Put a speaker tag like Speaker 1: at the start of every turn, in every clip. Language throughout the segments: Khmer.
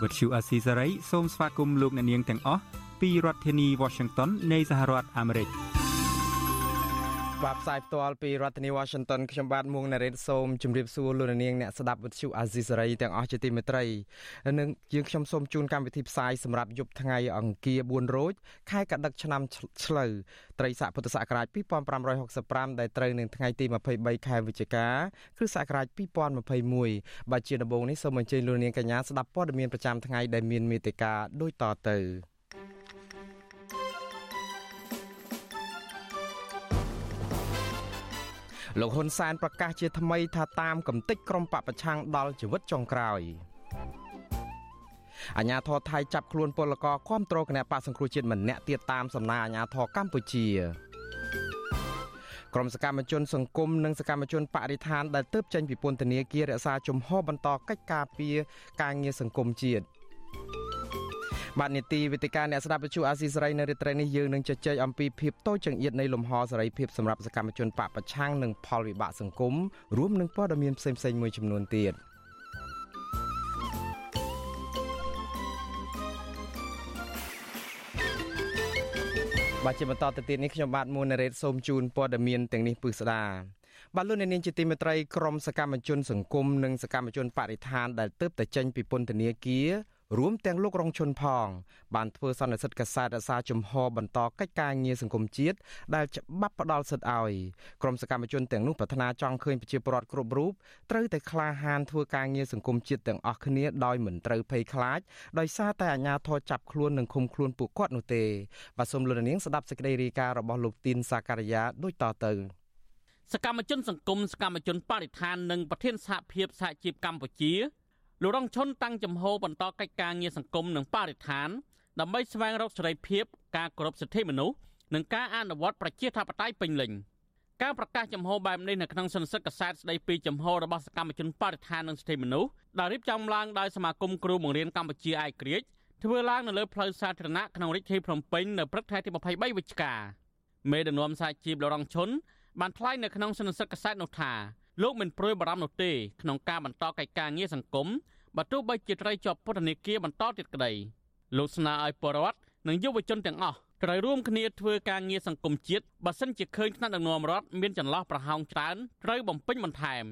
Speaker 1: ភាសាខ្មែរ
Speaker 2: Vuthu Azizi Serai សូមស្វាគមន៍លោកអ្នកនាងទាំងអស់ពីរដ្ឋធានី Washington នៃសហរដ្ឋអាមេរិក។
Speaker 3: បាទផ្សាយផ្ទាល់ពីរដ្ឋធានី Washington ខ្ញុំបាទមួងណារ៉េតសូមជម្រាបសួរលោកនាងអ្នកស្ដាប់វិទ្យុអាស៊ីសេរីទាំងអស់ជាទីមេត្រីនិងយើងខ្ញុំសូមជូនកម្មវិធីផ្សាយសម្រាប់យប់ថ្ងៃអង្គារ4រោចខែកដិកឆ្នាំឆ្លូវត្រីស័កពុទ្ធសករាជ2565ដែលត្រូវនឹងថ្ងៃទី23ខែវិច្ឆិកាគ្រិស្តសករាជ2021បាទជាដំបូងនេះសូមអញ្ជើញលោកនាងកញ្ញាស្ដាប់ព័ត៌មានប្រចាំថ្ងៃដែលមានមេត្តាដូចតទៅ លោកហ៊ុនសែនប្រកាសជាថ្មីថាតាមកំតិចក្រុមបពប្រឆាំងដល់ជីវិតចុងក្រោយអាញាធរថៃចាប់ខ្លួនពលករគាំទ្រគណៈបកសង្គ្រោះជាតិម្នាក់ទៀតតាមសំណើអាញាធរកម្ពុជាក្រុមសកម្មជនសង្គមនិងសកម្មជនបរិស្ថានដែលទើបចេញពីពន្ធនាគាររក្សាជំហរបន្តកិច្ចការពារការងារសង្គមជាតិ បាទនីតិវិទ្យាអ្នកស្ដាប់វិទ្យុអាស៊ីសេរីនៅរាត្រីនេះយើងនឹងជជែកអំពីភាពតូចចង្អៀតនៃលំហសេរីភាពសម្រាប់សកម្មជនបកប្រឆាំងនិងផលវិបាកសង្គមរួមនឹងព័ត៌មានផ្សេងៗមួយចំនួនទៀតបាទជាបន្តទៅទៀតនេះខ្ញុំបាទមួនណារ៉េតសូមជូនព័ត៌មានទាំងនេះពឹស្ដាបាទលោកអ្នកនាងជាទីមេត្រីក្រមសកម្មជនសង្គមនិងសកម្មជនបរិស្ថានដែលទើបតែចេញពីពន្ធនាគារ រួមទាំងលោករងឈុនផង បានធ្វើសន្និសិទកសែតរសារជំហរបន្តកិច្ចការងារសង្គមជាតិដែលច្បាប់ផ្ដល់សិទ្ធិឲ្យក្រុមសកម្មជនទាំងនោះប្រាថ្នាចង់ឃើញប្រជាពលរដ្ឋគ្រប់រូបត្រូវតែក្លាហានធ្វើការងារសង្គមជាតិទាំងអស់គ្នាដោយមិនត្រូវភ័យខ្លាចដោយសារតែអាជ្ញាធរចាប់ខ្លួននិងឃុំខ្លួនពួកគាត់នោះទេបាទសូមលោកនាងស្ដាប់សេចក្តីរាយការណ៍របស់លោកទីនសាការីយ៉ាដូចតទៅ
Speaker 4: សកម្មជនសង្គមសកម្មជនបរិស្ថាននិងប្រធានសហភាពសហជីពកម្ពុជា លោករងឈុនតាំងចំហបន្តកិច្ចការងារសង្គមនិងបរិស្ថានដើម្បីស្វែងរកសេរីភាពការគោរពសិទ្ធិមនុស្សនិងការអនុវត្តប្រជាធិបតេយ្យពេញលេញការប្រកាសចំហបែបនេះនៅក្នុងសន្និសីទកសែតស្ដីពីចំហរបស់សកម្មជនបរិស្ថាននិងសិទ្ធិមនុស្សដែលរៀបចំឡើងដោយសមាគមគ្រូបង្រៀនកម្ពុជាឯករាជ្យធ្វើឡើងនៅលើផ្លូវសាធារណៈក្នុងរាជធានីភ្នំពេញនៅព្រឹកថ្ងៃទី23វិច្ឆិកាមេដឹកនាំសហជីពលរងឈុនបានថ្លែងនៅក្នុងសន្និសីទកសែតនោះថា លោកមិនព្រួយបារម្ភនោះទេក្នុងការបន្តកិច្ចការងារសង្គមបើទោះបីជាត្រីជាប់ពន្ធនាគារបន្តទៀតក្តីលោកស្នើឲ្យពលរដ្ឋនិងយុវជនទាំងអស់ត្រូវរួមគ្នាធ្វើការងារសង្គមជាតិបើសិនជាឃើញថ្នាក់ដឹកនាំរដ្ឋមានចន្លោះប្រហោងច្រើនត្រូវបំពេញបន្ថែម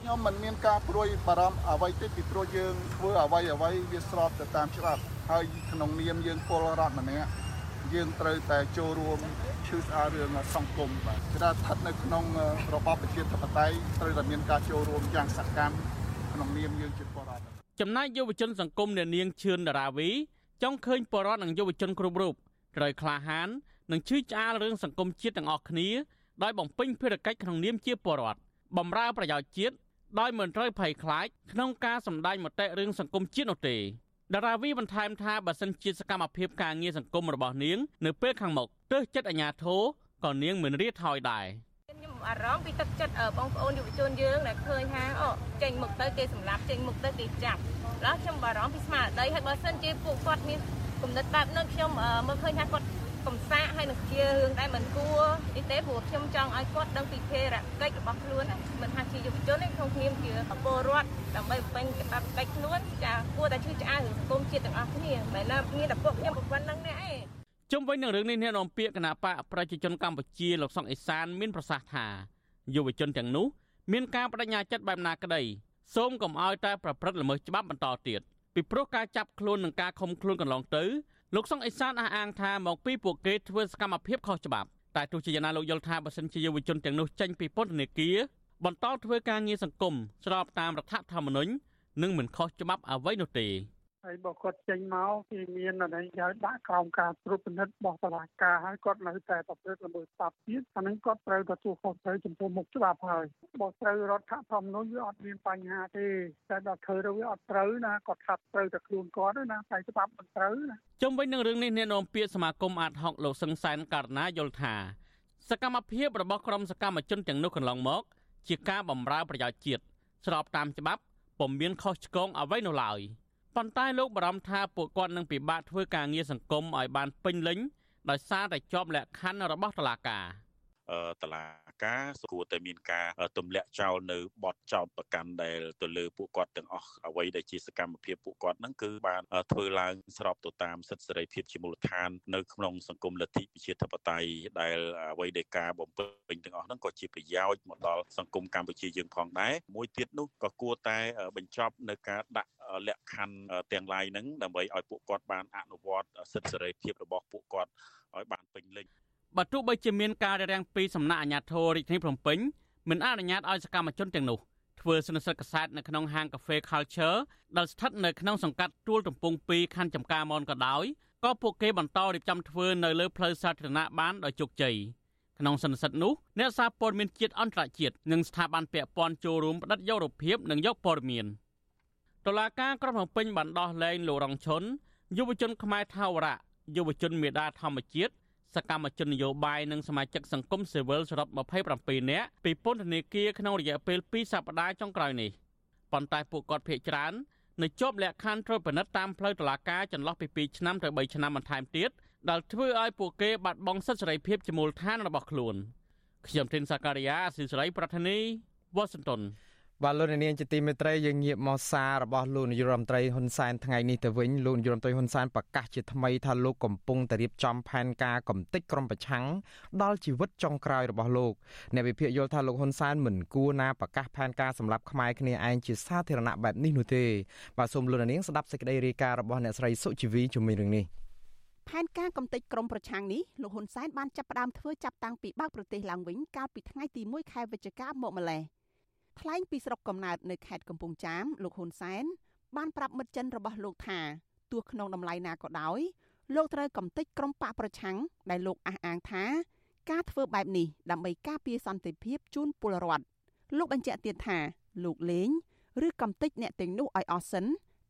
Speaker 5: ខ្ញុំមិនមានការព្រួយបារម្ភអ្វីទេពីព្រោះយើងធ្វើអ្វីអ្វីវាស្របទៅតាមច្បាប់ហើយក្នុងនាមយើងពលរដ្ឋម្នាក់ យើងត្រូវតែចូលរួមឈឺស្អាតរឿងសង្គមបាទគឺថាស្ថិតនៅក្នុងរបបប្រជាធិបតេយ្យត្រូវតែមានការចូលរួមយ៉ាងសកម្មក្នុងនាមយើងជាពលរដ្ឋ
Speaker 4: ចំណែកយុវជនសង្គមអ្នកនាងឈឿនតារាវីចង់ឃើញបរិវត្តនិងយុវជនគ្រប់រូបត្រូវក្លាហាននិងឈឺឆ្អាលរឿងសង្គមជាតិទាំងអស់គ្នាដោយបំពេញភារកិច្ចក្នុងនាមជាបរិវត្តបំរើប្រយោជន៍ជាតិដោយមិនត្រូវភ័យខ្លាចក្នុងការសម្ដែងមតិរឿងសង្គមជាតិនោះទេ តារាវីបន្ថែមថាបើសិនជាសកម្មភាពការងារសង្គមរបស់នាង នៅពេលខាងមុខទើសចិត្តអាញាធរក៏នាងមិនរៀថយដែរ
Speaker 6: ខ្ញុំអារម្មណ៍ពីទឹកចិត្តបងប្អូនយុវជនយើងដែលឃើញថាអូចេញមុខទៅគេសម្លាប់ចេញមុខទៅគេចាប់ដល់ខ្ញុំបារម្ភពីស្មារតីហើយបើសិនជាពួកគាត់មានគំនិតបែបនោះខ្ញុំមើលឃើញថាគាត់ កំសាកហើយនឹងជារឿងដែលមិនគួរនេះទេព្រោះខ្ញុំចង់ឲ្យគាត់ដឹងពីភារកិច្ចរបស់ខ្លួនមិនថាជាយុវជនទេក្នុងគ្នាជាពលរដ្ឋដើម្បីបំពេញកាតព្វកិច្ចខ្លួនចាគួរតែឈឺឆ្អាលសង្គមជាតិទាំងអស់គ្នាមិនមែនមានតែពួកខ្ញុំប៉ុណ្្នឹងទេឯង
Speaker 4: ជុំវិញនឹងរឿងនេះអ្នកនាំពាក្យគណៈបកប្រជាជនកម្ពុជាលោកសុកអេសានមានប្រសាសន៍ថាយុវជនទាំងនោះមានការបដិញ្ញាចិត្តបែបណាក្តីសូមកុំឲ្យតែប្រព្រឹត្តល្មើសច្បាប់បន្តទៀតពីព្រោះការចាប់ខ្លួននិងការឃុំខ្លួនកន្លងទៅ លោកសុងអេសានអះអាងថាមកពីពួកគេធ្វើសកម្មភាពខុសច្បាប់តែទោះជាយ៉ាងណាលោកយល់ថាបើសិនជាយុវជនទាំងនោះចេញពីពន្ធនាគារបន្តធ្វើការងារសង្គមស្របតាមរដ្ឋធម្មនុញ្ញនឹងមិនខុសច្បាប់អ្វីនោះទេ
Speaker 7: ហើយបើគាត់ចេញមកគេមានអីឲ្យដាក់ក្រោមការត្រួតពិនិត្យរបស់តុលាការហើយគាត់នៅតែប្រព្រឹត្តល្មើសច្បាប់ទៀតអានឹងគាត់ត្រូវទទួលខុសត្រូវចំពោះមុខច្បាប់ហើយបើត្រូវរដ្ឋធម្មនុញ្ញវាអត់មានបញ្ហាទេតែដល់ធ្វើទៅវាអត់ត្រូវណាគាត់ថាត់ត្រូវតែខ្លួនគាត់ណាតែច្បាប់មិនត្រូវណា
Speaker 4: ជុំវិញនឹងរឿងនេះអ្នកនាំពាក្យសមាគមអាត60លោកសឹងសែនករណាយល់ថាសកម្មភាពរបស់ក្រុមសកម្មជនទាំងនោះកន្លងមក ជាការបម្រើប្រយោជន៍ជាតិស្របតាមច្បាប់ពុំមានខុសឆ្គងអ្វីនោះឡើយ ប៉ុន្តែលោកបារម្ភថាពួកគាត់នឹងពិបាកធ្វើការងារសង្គមឲ្យបានពេញលេញដោយសារតែជាប់លក្ខខណ្ឌរបស់តុលាការ
Speaker 8: តឡាការគួរតែមានការទម្លាក់ចោលនៅបទចោតប្រកាន់ដែលទៅលើពួកគាត់ទាំងអស់អ្វីដែលជាសកម្មភាពពួកគាត់ហ្នឹងគឺបានធ្វើឡើងស្របទៅតាមសិទ្ធិសេរីភាពជាមូលដ្ឋាននៅក្នុងសង្គមលទ្ធិប្រជាធិបតេយ្យដែលអ្វីដែលការបំពេញទាំងអស់ហ្នឹងក៏ជាប្រយោជន៍មកដល់សង្គមកម្ពុជាយើងផងដែរមួយទៀតនោះក៏គួរតែបញ្ចប់នៅការដាក់លក្ខខណ្ឌទាំងឡាយហ្នឹងដើម្បីឲ្យពួកគាត់បានអនុវត្តសិទ្ធិសេរីភាពរបស់ពួកគាត់ឲ្យបានពេញលេញ
Speaker 4: បើទោះបីជាមានការរារាំងពីសំណាក់អាជ្ញាធររាជធានីភ្នំពេញមិនអនុញ្ញាតឲ្យសកម្មជនទាំងនោះធ្វើសន្និសីទកសែតនៅក្នុងហាងកាហ្វេ Culture ដែលស្ថិតនៅក្នុងសង្កាត់ទួលទំពង់2ខណ្ឌចំការមនក៏ដោយក៏ពួកគេបន្តរៀបចំធ្វើនៅលើផ្លូវសាធារណៈបានដោយជោគជ័យក្នុងសន្និសីទនោះអ្នកសារព័ត៌មានជាតិអន្តរជាតិនិងស្ថាប័នពាក់ព័ន្ធចូលរួមផ្តិតយករូបភាពនិងយកព័ត៌មានតឡាការក្រុងភ្នំពេញបានដោះលែងលោករងឈុនយុវជនខ្មែរថាវរៈយុវជនមេដាធម្មជាតិ សកម្មជននយោបាយនិងសមាជិកសង្គមស៊ីវិលសរុប27នាក់ពីពន្ធនាគារក្នុងរយៈពេល2សប្តាហ៍ចុងក្រោយនេះប៉ុន្តែពួកគាត់ភ័យច្រើននៅជាប់លក្ខខណ្ឌត្រួតពិនិត្យតាមផ្លូវតុលាការចន្លោះពី2ឆ្នាំទៅ3ឆ្នាំបន្ថែមទៀតដែលធ្វើឲ្យពួកគេបាត់បង់សិទ្ធិសេរីភាពជាមូលដ្ឋានរបស់ខ្លួនខ្ញុំធីនសាការីយ៉ាអស៊ីសេរីប្រធានីវ៉ាស៊ីនតោន
Speaker 3: បាទលោកនាងជាទីមេត្រីយើងងាកមកសាររបស់លោកនាយរដ្ឋមន្ត្រីហ៊ុនសែនថ្ងៃនេះទៅវិញលោកនាយរដ្ឋមន្ត្រីហ៊ុនសែនប្រកាសជាថ្មីថាលោកកំពុងតែរៀបចំផែនការកំទេចក្រុមប្រឆាំងដល់ជីវិតចុងក្រោយរបស់លោកអ្នកវិភាគយល់ថាលោកហ៊ុនសែនមិនគួរណាប្រកាសផែនការសម្រាប់ខ្មែរគ្នាឯងជាសាធារណៈបែបនេះនោះទេបាទសូមលោកនាងស្ដាប់សេចក្តីរាយការណ៍របស់អ្នកស្រីសុជីវីជំនាញរឿងនេះ
Speaker 1: ផែនការកំទេចក្រមប្រឆាំងនេះលោកហ៊ុនសែនបានចាប់ផ្ដើមធ្វើចាប់តាំងពីបើកប្រទេសឡើងវិញកាលពីថ្ងៃទី1ខែវិច្ឆិកាមកម្លេះ ថ្លែងពីស្រុកកំណើតនៅខេត្តកំពង់ចាមលោកហ៊ុនសែនបានប្រាប់មិត្តចិនរបស់លោកថាទោះក្នុងតម្លៃណាក៏ដោយលោកត្រូវកំទេចក្រុមបកប្រឆាំងដែលលោកអះអាងថា ការធ្វើបែបនេះដើម្បីការពារសន្តិភាពជូនពលរដ្ឋលោកបញ្ជាក់ទៀតថាលោកលេងឬកំទេចអ្នកទាំងនោះឲ្យអស់សិន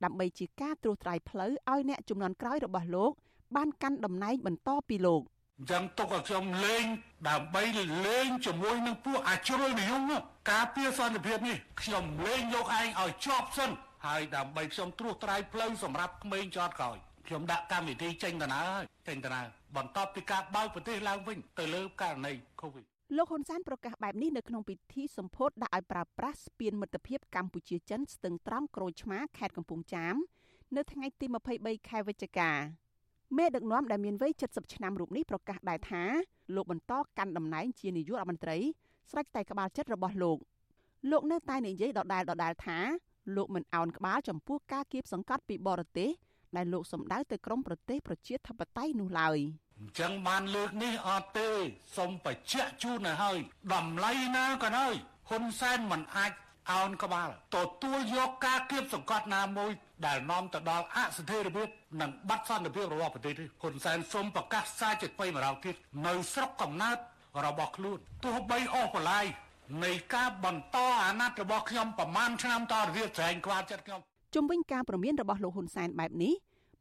Speaker 1: ដើម្បីជាការត្រួសត្រាយផ្លូវឲ្យអ្នកចំនួនក្រោយរបស់លោកបានកាន់តំណែងបន្តពីលោក
Speaker 9: អញ្ចឹងទុកឲ្យខ្ញុំលេងដើម្បីលេងជាមួយនឹងពួកអាជ្រុលនិយមការពារសន្តិភាពនេះខ្ញុំលេងលោកឯងឲ្យជាប់សិនហើយដើម្បីខ្ញុំត្រួសត្រាយផ្លូវសម្រាប់ក្មេងចតក្រោយខ្ញុំដាក់កម្មវិធីចេញដំណើរហើយចេញដំណើរបន្ទាប់ពីការបើកប្រទេសឡើងវិញទៅលើករណី COVID
Speaker 1: លោកហ៊ុនសែនប្រកាសបែបនេះនៅក្នុងពិធីសម្ពោធដាក់ឲ្យប្រើប្រាស់ស្ពានមិត្តភាពកម្ពុជាចិនស្ទឹងត្រង់ក្រូចឆ្មាខេត្តកំពង់ចាម នៅថ្ងៃទី23ខែវិច្ឆិកា មេដឹកនាំដែលមានវ័យ70ឆ្នាំរូបនេះប្រកាសដែរថាលោកបន្តកាន់តំណែងជានាយករដ្ឋមន្ត្រីស្រេចតែក្បាលចិត្តរបស់លោកលោកនៅតែនិយាយដដែលដដែលថាលោកមិនអោនក្បាលចំពោះការគៀបសង្កត់ពីបរទេសដែលលោកសម្ដៅទៅក្រមប្រទេសប្រជាធិបតេយ្យនោះឡើយ
Speaker 9: អញ្ចឹងបានលើកនេះអត់ទេសូមបញ្ជាក់ជូនឲ្យហើយតម្លៃណាក៏ហើយហ៊ុនសែនមិនអាច អោនក្បាលទទួលយកការគៀបសង្កត់ណាមួយដែលនាំទៅដល់អស្ថិរភាពនិងបាត់សន្តិភាពរបស់ប្រទេសនេះហ៊ុនសែនសូមប្រកាសសារជាថ្មីម្ដងទៀតនៅស្រុកកំណើតរបស់ខ្លួនទោះបីអស់បលាយនៃការបន្តអាណត្តិរបស់ខ្ញុំប្រមាណឆ្នាំតទៅទៀតស្រែងខ្វាតចិត្តខ្ញុំ
Speaker 1: ជំវិញការប្រមានរបស់លោកហ៊ុនសែនបែបនេះ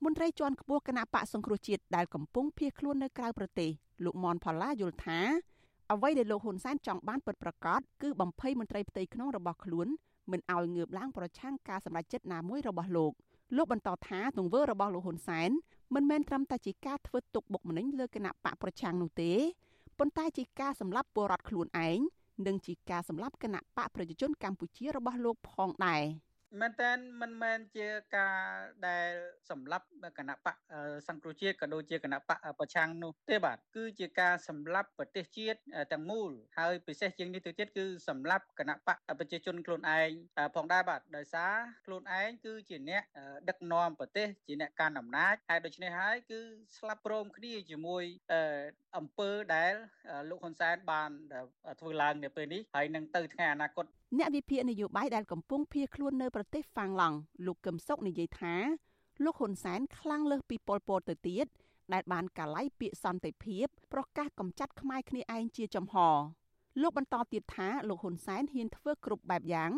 Speaker 1: មន្ត្រីជាន់ខ្ពស់គណៈបកសង្គ្រោះជាតិដែលកំពុងភៀសខ្លួននៅក្រៅប្រទេសលោកមនផល្លាយល់ថា អ្វីដែលលោកហ៊ុនសែនចង់បានពិតប្រាកដគឺបំភ័យមន្ត្រីផ្ទៃក្នុងរបស់ខ្លួនមិនឲ្យងើបឡើងប្រឆាំងការសម្រេចចិត្តណាមួយរបស់លោកលោកបន្តថាទង្វើរបស់លោកហ៊ុនសែនមិនមែនត្រឹមតែជាការធ្វើទុកបុកម្នេញលើគណៈបកប្រឆាំងនោះទេប៉ុន្តែជាការសម្លាប់ពលរដ្ឋខ្លួនឯងនិងជាការសម្លាប់គណៈបកប្រជាជនកម្ពុជារបស់លោកផងដែរ។
Speaker 10: មែនតើមិនមែនជាការដែលសម្លាប់គណៈបកសង្គ្រោះជាតិក៏ដូចជាគណៈបកប្រឆាំងនោះទេបាទគឺជាការសម្លាប់ប្រទេសជាតិទាំងមូលហើយពិសេសជាងនេះទៅទៀតគឺសម្លាប់គណៈបកប្រជាជនខ្លួនឯងផងដែរបាទដោយសារខ្លួនឯងគឺជាអ្នកដឹកនាំប្រទេសជាអ្នកកាន់អំណាចហើយដូច្នេះហើយគឺស្លាប់ព្រមគ្នាជាមួយអង្គើដែលលោកហ៊ុនសែនបានធ្វើឡើងនៅពេលនេះហើយនឹងទៅថ្ងៃអនាគត
Speaker 1: អ្នកវិភាគនយោបាយដែលកំពុងភៀសខ្លួននៅប្រទេសហ្វាំងឡង់លោកកឹមសុខនិយាយថាលោកហ៊ុនសែនខ្លាំងលើសពីប៉ុលពតទៅទៀតដែលបានកាឡៃពាក្យសន្តិភាពប្រកាសកម្ចាត់ខ្មែរគ្នាឯងជាចំហលោកបន្តទៀតថាលោកហ៊ុនសែនហ៊ានធ្វើគ្រប់បែបយ៉ាង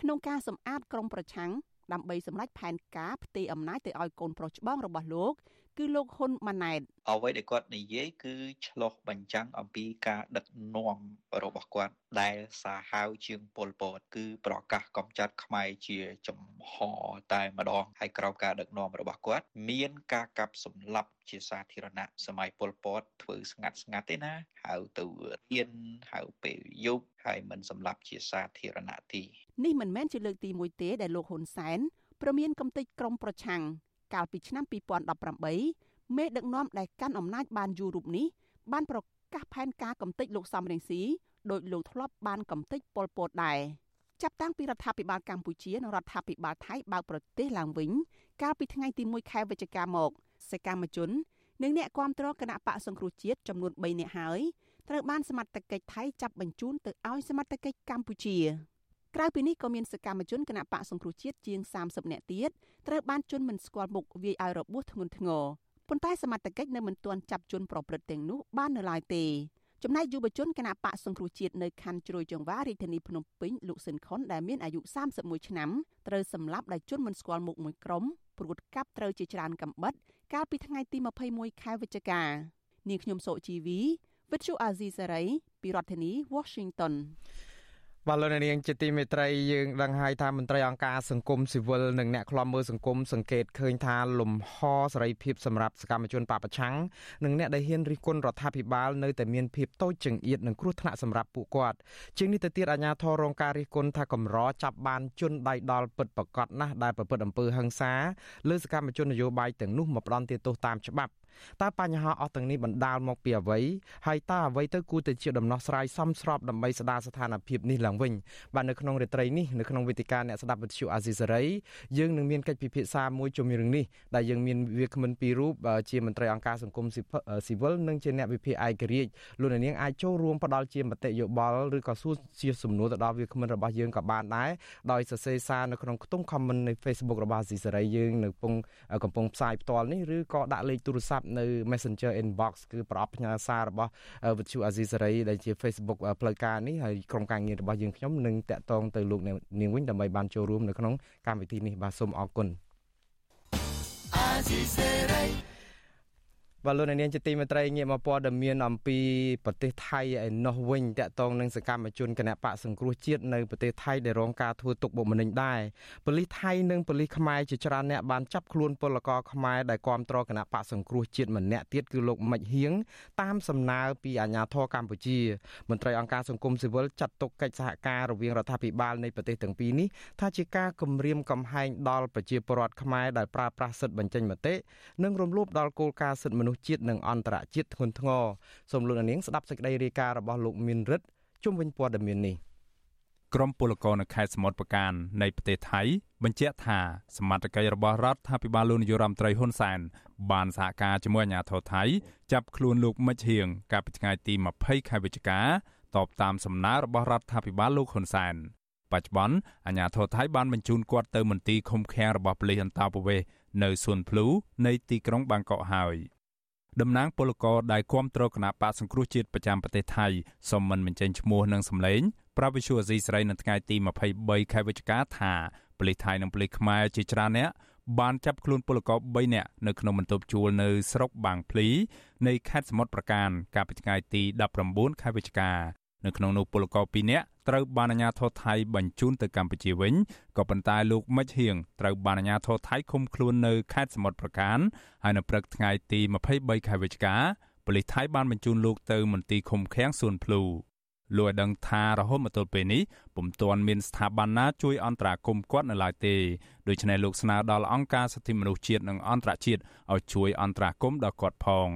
Speaker 1: ក្នុងការសម្អាតក្រុមប្រឆាំងដើម្បីសម្រេចផែនការផ្ទេរអំណាចទៅឲ្យកូនប្រុសច្បងរបស់លោក គឺលោកហ៊ុនម៉ាណែត
Speaker 11: អ្វីដែលគាត់និយាយគឺឆ្លោះបញ្ចាំងអំពីការដឹកនាំរបស់គាត់ដែលសាហាវជាងពលពតគឺប្រកាសកំចាត់ខ្មែរជាចំហតែម្ដងហើយក្រោមការដឹកនាំរបស់គាត់ មានការកាប់សម្លាប់ជាសាធារណៈសម័យពលពតធ្វើស្ងាត់ស្ងាត់ទេណាហៅទៅរៀនហៅពេលយប់ហើយមិនសម្លាប់ជាសាធារណៈទេ
Speaker 1: នេះមិនមែនជាលើកទី1ទេដែលលោកហ៊ុនសែនប្រមានកំទេចក្រមប្រឆាំង កាលពីឆ្នាំ2018មេដឹកនាំដែលកាន់អំណាចបានយូររូបនេះបានប្រកាសផែនការកំទេចលោកសំរងស៊ីដោយលោកធ្លាប់បានកំទេចប៉ុលពតដែរចាប់តាំងពីរដ្ឋាភិបាលកម្ពុជានិងរដ្ឋាភិបាលថៃបើកប្រទេសឡើងវិញកាលពីថ្ងៃទី1ខែវិច្ឆិកាមកសកម្មជននិងអ្នកគាំទ្រគណៈបកសង្គ្រោះជាតិចំនួន3នាក់ហើយត្រូវបានសមត្ថកិច្ចថៃចាប់បញ្ជូនទៅឲ្យសមត្ថកិច្ចកម្ពុជា ក្រៅពីនេះក៏មានសកម្មជនគណៈបកសង្គ្រោះជាតិជាង30នាក់ទៀតត្រូវបានជន់មិនស្គាល់មុខវាយឲ្យរបួសធ្ងន់ធ្ងរប៉ុន្តែសមត្ថកិច្ចនៅមិនទាន់ចាប់ជនប្រព្រឹត្តទាំងនោះបាននៅឡើយទេចំណែកយុវជនគណៈបកសង្គ្រោះជាតិនៅខណ្ឌជ្រោយចង្វារាជធានីភ្នំពេញលោកស៊ិនខុនដែលមានអាយុ31ឆ្នាំត្រូវសម្លាប់ដោយជនមិនស្គាល់មុខមួយក្រុមព្រួតកាប់ត្រូវជាច្រើនកំបិត កាលពីថ្ងៃទី21ខែវិច្ឆិកានាងខ្ញុំសូជីវីវិទ្យុអាស៊ីសេរីពីរដ្ឋធានី Washington
Speaker 3: បាទលោកនាងជាទីមេត្រីយើងដឹងហើយថាមន្ត្រីអង្គការសង្គមស៊ីវិលនិងអ្នកខ្លំមើលសង្គមសង្កេតឃើញថាលំហសេរីភាពសម្រាប់សកម្មជនបពប្រឆាំងនិងអ្នកដែលហ៊ានរិះគន់រដ្ឋាភិបាលនៅតែមានភាពតូចចង្អៀតនិងគ្រោះថ្នាក់សម្រាប់ពួកគាត់ជាងនេះទៅទៀតអាជ្ញាធររងការរិះគន់ថាកម្រចាប់បានជនដៃដល់ពិតប្រកបណាស់ដែលប្រព្រឹត្តអំពើហិង្សាលើសកម្មជននយោបាយទាំងនោះមកផ្ដន់ទោសតាមច្បាប់តើបញ្ហាអស់ទាំងនេះបណ្ដាលមកពីអ្វីហើយតើអ្វីទៅគួរតែជាដំណោះស្រាយសមស្របដើម្បីស្ដារស្ថានភាពនេះឡើងវិញបាទនៅក្នុងរាត្រីនេះនៅក្នុងវេទិកាអ្នកស្ដាប់វិទ្យុអាស៊ីសេរីយើងនឹងមានកិច្ចពិភាក្សាមួយជុំរឿងនេះដែលយើងមានវាគ្មិនពីររូបជាមន្ត្រីអង្គការសង្គមស៊ីវិលនិងជាអ្នកវិភាគឯករាជ្យលោកនាងអាចចូលរួមផ្ដល់ជាមតិយោបល់ឬក៏សួរជាសំណួរទៅដល់វាគ្មិនរបស់យើងក៏បានដែរដោយសរសេរសារនៅក្នុងខ្ទង់ comment នៃ Facebook របស់អាស៊ីសេរីយើងនៅកំពុងកំពុងផ្សាយផ្ទាល់នេះឬក៏ដាក់លេខទូរស័ព្ទនៅ Messenger inbox គឺប្រអប់ផ្ញើសាររបស់វិទ្យុអាស៊ីសេរីដែលជា Facebook ផ្លូវការនេះហើយក្រុមការងាររបស់យើងខ្ញុំនឹងតាក់ទងទៅលោកនាងវិញដើម្បីបានចូលរួមនៅក្នុងកម្មវិធីនេះបាទសូមអរគុណអាស៊ីសេរី បាទលោកនាងជាទីមេត្រីងាកមកព័ត៌មានអំពីប្រទេសថៃឯណោះវិញតកតងនឹងសកម្មជនគណៈបកសង្គ្រោះជាតិនៅប្រទេសថៃដែលរងការធ្វើទុកបុកម្នេញដែរប៉ូលីសថៃនិងប៉ូលីសខ្មែរជាច្រើនអ្នកបានចាប់ខ្លួនពលករខ្មែរដែលគាំទ្រគណៈបកសង្គ្រោះជាតិម្នាក់ទៀតគឺលោកមិចហៀងតាមសំណើពីអាជ្ញាធរកម្ពុជាមន្ត្រីអង្គការសង្គមស៊ីវិលចាត់ទុកកិច្ចសហការរវាងរដ្ឋាភិបាលនៃប្រទេសទាំងពីរនេះថាជាការគំរាមកំហែងដល់ប្រជាពលរដ្ឋខ្មែរដែលប្រើប្រាស់សិទ្ធិបញ្ចេញមតិនិងរំលោភដល់គោលការណ៍សិទ្ធិមនុស្សជាតិនិងអន្តរជាតិធ្ងន់ធ្ងរសូមលោកនាងស្ដាប់សេចក្តីរាយការណ៍របស់លោកមានរិទ្ធជុំវិញព័ត៌មាននេះ
Speaker 12: ក្រមពលករនៅខេត្តសមុទ្រប្រការនៃប្រទេសថៃបញ្ជាក់ថាសមត្ថកិច្ចរបស់រដ្ឋាភិបាលលោកនាយរដ្ឋមន្ត្រីហ៊ុនសែនបានសហការជាមួយអាជ្ញាធរថៃចាប់ខ្លួនលោកមិចហៀងកាលពីថ្ងៃទី20ខែវិច្ឆិកាតបតាមសំណើរបស់រដ្ឋាភិបាលលោកហ៊ុនសែនបច្ចុប្បន្នអាជ្ញាធរថៃបានបញ្ជូនគាត់ទៅមន្ទីរឃុំឃាំងរបស់ប៉ូលីសអន្តោប្រវេសន៍នៅសួនភ្លូនៃទីក្រុងបាងកកហើយ។ តំណាងពលករដែលគាំទ្រគណៈបកសង្គ្រោះជាតិប្រចាំប្រទេសថៃសូមមិនបញ្ចេញឈ្មោះនិងសម្លេងប្រាប់វិសុអាស៊ីសេរីនៅថ្ងៃទី23ខែវិច្ឆិកាថាប៉ូលីសថៃនិងប៉ូលីសខ្មែរជាច្រើនអ្នកបានចាប់ខ្លួនពលករ3នាក់នៅក្នុងបន្ទប់ជួលនៅស្រុកបាងភ្លីនៃខេត្តសមុទ្រប្រការកាលពីថ្ងៃទី19ខែវិច្ឆិកា នៅក្នុងនោះពលករ2នាក់ត្រូវបានអាជ្ញាធរថៃបញ្ជូនទៅកម្ពុជាវិញក៏ប៉ុន្តែលោកមិចហៀងត្រូវបានអាជ្ញាធរថៃឃុំខ្លួននៅខេត្តសមុទ្រប្រការ ហើយនៅព្រឹកថ្ងៃទី23ខែវិច្ឆិកាប៉ូលីសថៃបានបញ្ជូនលោកទៅមន្ទីរឃុំឃាំងសួនភ្លូលោកឲ្យដឹងថារហូតមកទល់ពេលនេះពុំទាន់មានស្ថាប័នណាជួយអន្តរាគមន៍គាត់នៅឡើយទេដូច្នេះលោកស្នើដល់អង្គការសិទ្ធិមនុស្សជាតិនិងអន្តរជាតិឲ្យជួយអន្តរាគមន៍ដល់គាត់ផង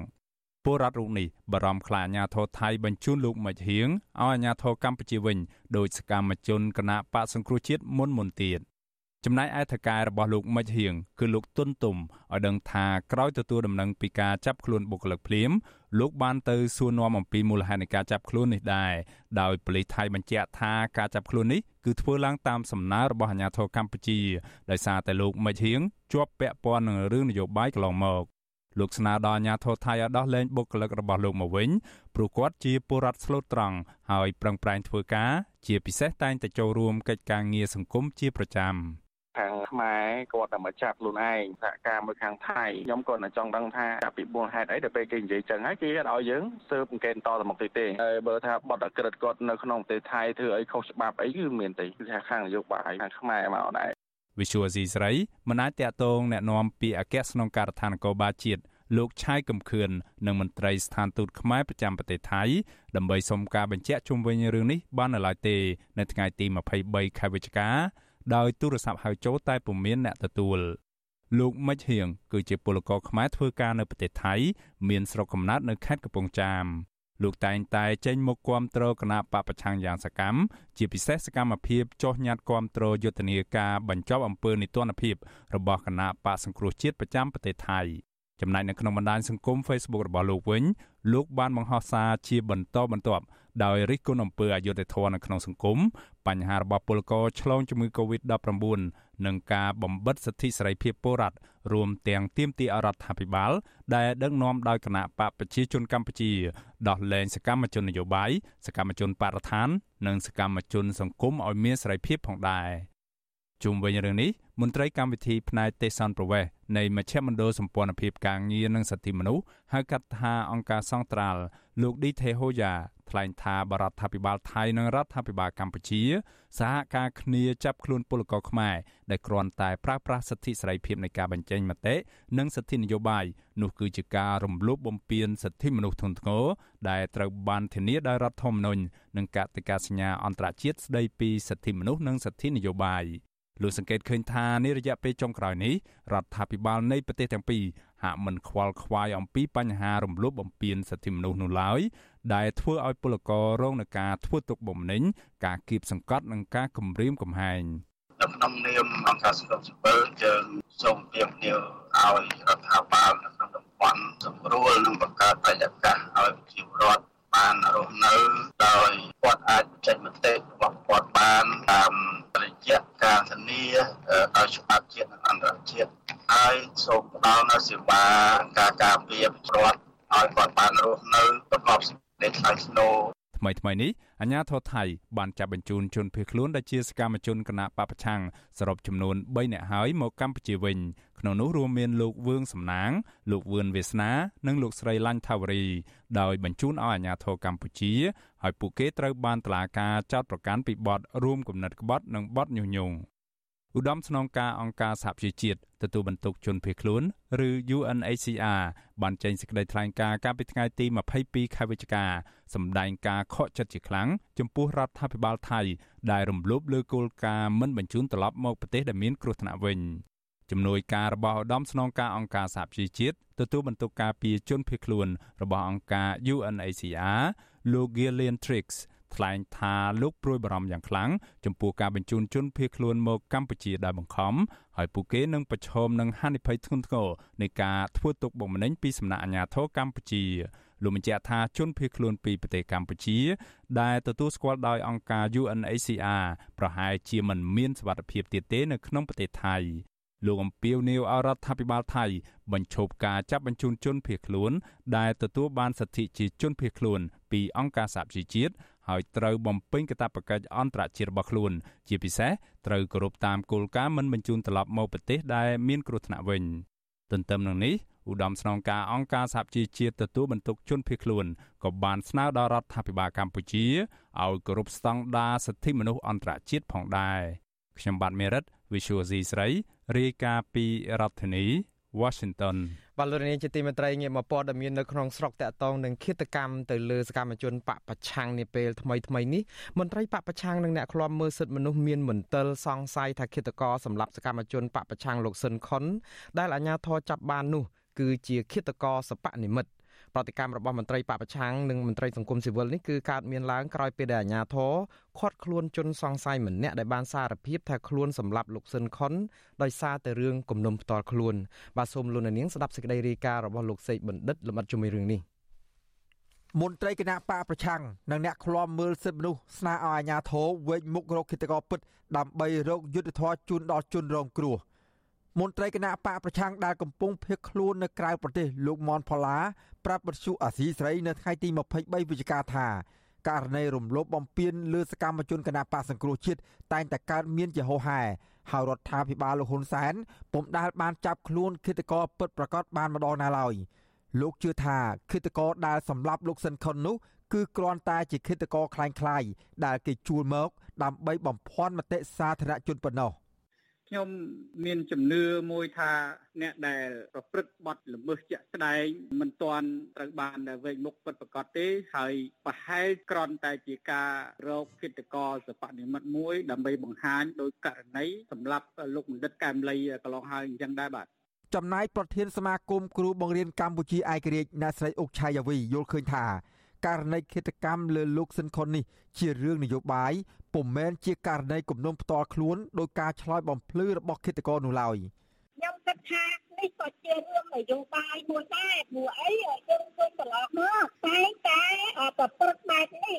Speaker 12: ពលរដ្ឋរូបនេះបារម្ភខ្លាចអាញាធរថៃបញ្ជូនលោកមិចហៀងឲ្យអាញាធរកម្ពុជាវិញដោយសកម្មជនគណៈបកសង្គ្រោះជាតិមុនមុនទៀតចំណែកឯថកែរបស់លោកមិច្ចហៀងគឺលោកទុនទុំឲ្យដឹងថាក្រោយទទួលដំណឹងពីការចាប់ខ្លួនបុគ្គលិកភ្លាមលោកបានទៅសួរនាំអំពីមូលហេតុនៃការចាប់ខ្លួននេះដែរដោយប៉ូលីសថៃបញ្ជាក់ថាការចាប់ខ្លួននេះគឺធ្វើឡើងតាមសំណើរបស់អាជ្ញាធរកម្ពុជាដោយសារតែលោកមិច្ចហៀងជាប់ពាក់ព័ន្ធនឹងរឿងនយោបាយកន្លងមក លោកស្នើដល់អាជ្ញាធរថៃឲ្យដោះលែងបុគ្គលិករបស់លោកមកវិញព្រោះគាត់ជាពលរដ្ឋស្លូតត្រង់ហើយប្រឹងប្រែងធ្វើការជាពិសេសតែងតែចូលរួមកិច្ចការងារសង្គមជាប្រចាំ។
Speaker 13: ខាងខ្មែរគាត់តែមកចាប់ខ្លួនឯងសហការមួយខាងថៃខ្ញុំក៏ចង់ដឹងថាពីមូលហេតុអីដែលពេលគេនិយាយចឹងហើយគេអត់ឲ្យយើងស៊ើបអង្កេតតទៅមុខទៀតទេហើយបើថាបទអក្រិតគាត់នៅក្នុងប្រទេសថៃធ្វើអីខុសច្បាប់អីគឺមានទេគឺថាខាងនយោបាយខាងខ្មែរមកដែរ
Speaker 12: វិសុវអាស៊ីស្រីមិនអាចតាក់ទងណែនាំពីអគ្គស្នងការដ្ឋាននគរបាលជាតិលោកឆៃកំខឿននិងមន្ត្រីស្ថានទូតខ្មែរប្រចាំប្រទេសថៃដើម្បីសុំការបញ្ជាក់ជុំវិញរឿងនេះបាននៅឡើយទេនៅថ្ងៃទី23ខែវិច្ឆិកាដោយទូរស័ព្ទហៅចូលតែពុំមានអ្នកទទួលលោកមិច្ហៀងគឺជាពលករខ្មែរធ្វើការនៅប្រទេសថៃ មានស្រុកកំណើតនៅខេត្តកំពង់ចាម លោកតែងតែចេញមកគាំទ្រគណៈបពប្រឆាំងយ៉ាងសកម្មជាពិសេសសកម្មភាពចោះញត្តិគាំទ្រយុទ្ធនាការបញ្ចប់អំពើនីតិរដ្ឋភាពរបស់គណៈបកសង្គ្រោះជាតិប្រចាំប្រទេសថៃចំណែកនៅក្នុងបណ្ដាញសង្គម Facebook របស់លោកវិញលោកបានបង្ហោះសារជាបន្តបន្ទាប់ ដោយរិះគន់អំពើអយុត្តិធម៌នៅក្នុងសង្គមបញ្ហារបស់ពលករឆ្លងជំងឺ Covid-19 និងការបំបិទសិទ្ធិសេរីភាពពលរដ្ឋរួមទាំងទាមទាររដ្ឋាភិបាល ដែលដឹកនាំដោយគណៈបកប្រជាជនកម្ពុជាដោះលែងសកម្មជននយោបាយសកម្មជនបរិស្ថាន និងសកម្មជនសង្គមឲ្យមានសេរីភាពផងដែរជុំវិញរឿងនេះមន្ត្រីកម្មវិធីផ្នែកទេសន្តប្រវេសនៃមជ្ឈមណ្ឌលសម្ព័ន្ធភាពការងារនិងសិទ្ធិមនុស្សហៅកាត់ថាអង្គការសង្ត្រាល់លោកឌីថេហូយ៉ា ថ្លែងថាបរដ្ឋាភិបាលថៃនិងរដ្ឋាភិបាលកម្ពុជាសហការគ្នាចាប់ខ្លួនពលករខ្មែរដែលគ្រាន់តែប្រើប្រាស់សិទ្ធិសេរីភាពនៃការបញ្ចេញមតិនិងសិទ្ធិនយោបាយនោះគឺជាការរំលោភបំពានសិទ្ធិមនុស្សធ្ងន់ធ្ងរដែលត្រូវបានធានាដោយរដ្ឋធម្មនុញ្ញនិងកតិកាសញ្ញាអន្តរជាតិស្តីពីសិទ្ធិមនុស្សនិងសិទ្ធិនយោបាយលោកសង្កេតឃើញថានារយៈពេលចុងក្រោយនេះរដ្ឋាភិបាលនៃប្រទេសទាំងពីរហាក់មិនខ្វល់ខ្វាយអំពីបញ្ហារំលោភបំពានសិទ្ធិមនុស្សនោះឡើយ ដែលធ្វើឲ្យពលកររងនឹងការធ្វើទុកបុកម្នេញការគៀបសង្កត់និងការគំរាមកំហែង
Speaker 13: នៅក្នុងនាមអង្គការសង្គមស៊ីវិលយើងសូមទាមទារឲ្យរដ្ឋាភិបាលនៅក្នុងតំបន់សម្រួលនិងបង្កើតបរិយាកាសឲ្យប្រជាពលរដ្ឋបានរស់នៅដោយគាត់អាចចេញមតិរបស់គាត់បានតាមរយៈការធានាដោយច្បាប់ជាតិនិងអន្តរជាតិហើយសូមផ្ដល់នូវសេវាការការពារប្រជាពលរដ្ឋឲ្យគាត់បានរស់នៅប្រកប សេចក្តីថ្លៃថ្នូរ
Speaker 12: ថ្មីថ្មីនេះអាញាធរថៃបានចាប់បញ្ជូនជនភៀសខ្លួនដែលជាសកម្មជនគណៈបពប្រឆាំងសរុបចំនួន3នាក់ហើយមកកម្ពុជាវិញក្នុងនោះរួមមានលោកវឿងសំណាង លោកវឿនវាសនា និងលោកស្រីឡាញ់ថាវរី ដោយបញ្ជូនឲ្យអាជ្ញាធរកម្ពុជាហើយពួកគេត្រូវបានតុលាការចោទប្រកាន់ពីបទរួមគំនិតក្បត់និងបទញុះញង់ ឧត្តមស្នងការអង្គការសហប្រជាជាតិទទួលបន្ទុកជនភៀសខ្លួនឬ UNHCR បានចេញសេចក្តីថ្លែងការណ៍កាលពីថ្ងៃទី22ខែវិច្ឆិកាសម្ដែងការខកចិត្តជាខ្លាំងចំពោះរដ្ឋាភិបាលថៃដែលរំលោភលើគោលការណ៍មិនបញ្ជូនត្រឡប់មកប្រទេសដែលមានគ្រោះថ្នាក់វិញជំនួយការរបស់ឧត្តមស្នងការអង្គការសហប្រជាជាតិទទួលបន្ទុកការពារជនភៀសខ្លួនរបស់អង្គការ UNHCR លោក Gillian Tricks ថ្លែងថាលោកព្រួយបារម្ភយ៉ាងខ្លាំងចំពោះការបញ្ជូនជនភៀសខ្លួនមកកម្ពុជាដោយបង្ខំហើយពួកគេនឹងប្រឈមនឹងហានិភ័យធ្ងន់ធ្ងរនៃការធ្វើទុកបុកម្នេញពីសំណាក់អាជ្ញាធរកម្ពុជាលោកបញ្ជាក់ថាជនភៀសខ្លួនពីប្រទេសកម្ពុជា ដែលទទួលស្គាល់ដោយអង្គការ UNHCR ប្រហែលជាមិនមានសុវត្ថិភាពទៀតទេនៅក្នុងប្រទេសថៃលោកអំពីវនាវអរដ្ឋាភិបាលថៃបញ្ឈប់ការចាប់បញ្ជូនជនភៀសខ្លួន ដែលទទួលបានសិទ្ធិជាជនភៀសខ្លួនពីអង្គការសហប្រជាជាតិ ហើយត្រូវបំពេញកាតព្វកិច្ចអន្តរជាតិរបស់ខ្លួន ជាពិសេសត្រូវគោរពតាមគោលការណ៍មិនបញ្ជូនត្រឡប់មកប្រទេសដែលមានគ្រោះថ្នាក់វិញទន្ទឹមនឹងនេះឧត្តមស្នងការអង្គការសហជីវជាតិទទួលបន្ទុកជនភៀសខ្លួនក៏បានស្នើដល់រដ្ឋាភិបាលកម្ពុជាឲ្យគោរពស្តង់ដារសិទ្ធិមនុស្សអន្តរជាតិផងដែរខ្ញុំបាទមេរិត Visual C ស្រីរាយការណ៍ពីរដ្ឋធានី Washington
Speaker 3: បាទលោកនាងជាទីមេត្រីងាកមកព័ត៌មាននៅក្នុងស្រុកតាក់តងនឹងឃាតកម្មទៅលើសកម្មជនបពប្រឆាំងនាពេលថ្មីថ្មីនេះមន្ត្រីបពប្រឆាំងនិងអ្នកឃ្លាំមើលសិទ្ធិមនុស្សមានមន្ទិលសង្ស័យថាឃាតករសម្រាប់សកម្មជនបពប្រឆាំងលោកស៊ិនខុនដែលអាជ្ញាធរចាប់បាននោះគឺជាឃាតករសពនិមិត្ត ប្រតិកម្មរបស់មន្ត្រីបពប្រឆាំងនិងមន្ត្រីសង្គមស៊ីវិលនេះគឺកើតមានឡើងក្រោយពេលដែលអាជ្ញាធរឃាត់ខ្លួនជនសង្ស័យម្នាក់ដែលបានសារភាពថាខ្លួនសម្លាប់លោកស៊ិនខុនដោយសារតែរឿងគំនុំផ្ទាល់ខ្លួនបាទសូមលោកនាងស្ដាប់សេចក្តីរាយការណ៍របស់លោកសេកបណ្ឌិតលម្អិតជំរឿនរឿងនេះ
Speaker 14: មន្ត្រីគណៈបកប្រឆាំងនិងអ្នកឃ្លាំមើលសិទ្ធិមនុស្សស្នើឲ្យអាជ្ញាធរវេកមុខរកគិតកោពិតដើម្បីរកយុត្តិធម៌ជូនដល់ជនរងគ្រោះ មន្ត្រីគណៈបកប្រឆាំងដែលកំពុងភៀសខ្លួននៅក្រៅប្រទេសលោកមនផល្លាប្រាប់បទសុអាស៊ីសេរីនៅថ្ងៃទី23វិច្ឆិកាថាករណីរំលោភបំពានលើសកម្មជនគណៈបកសង្គ្រោះជាតិតែងតែកើតមានជាហូរហែហើយរដ្ឋាភិបាលលោកហ៊ុនសែនពុំដែលបានចាប់ខ្លួនគិតកោពិតប្រកបបានម្ដងណាឡើយ។លោកជឿថាឃាតករដែលសម្លាប់លោកស៊ិនខុននោះគឺគ្រាន់តែជាឃាតករคล้ายៗដែលគេជួលមកដើម្បីបំភាន់មតិសាធារណជនប៉ុណ្ណោះ
Speaker 10: ខ្ញុំមានជំនឿមួយថាអ្នកដែលប្រព្រឹត្តបទល្មើសជាក់ស្ដែងមិនទាន់ត្រូវបានវេកមុខពិតប្រាកដទេហើយប្រហែលគ្រាន់តែជាការរកគិតកលសពនិមិត្តមួយដើម្បីបង្ហាញដោយករណីសម្រាប់លោកបណ្ឌិតកែមលីកន្លងហើយអញ្ចឹងដែរបាទ
Speaker 14: ចំណែកប្រធានសមាគមគ្រូបង្រៀនកម្ពុជាឯករាជ្យអ្នកស្រីអុកឆៃយ៉ាវីយល់ឃើញថា ករណីឃាតកម្មលើលោកស៊ិនខុននេះជារឿងនយោបាយពុំមែនជាករណីគំនុំផ្ទាល់ខ្លួនដោយការឆ្លើយបំភ្លឺរបស់ឃាតករនោះឡើយ
Speaker 15: ខ្ញុំគិតថានេះក៏ជារឿងនយោបាយមួយដែរព្រោះអីយើងឃើញកន្លងមកតែតែប្រព្រឹត្តបែបនេះ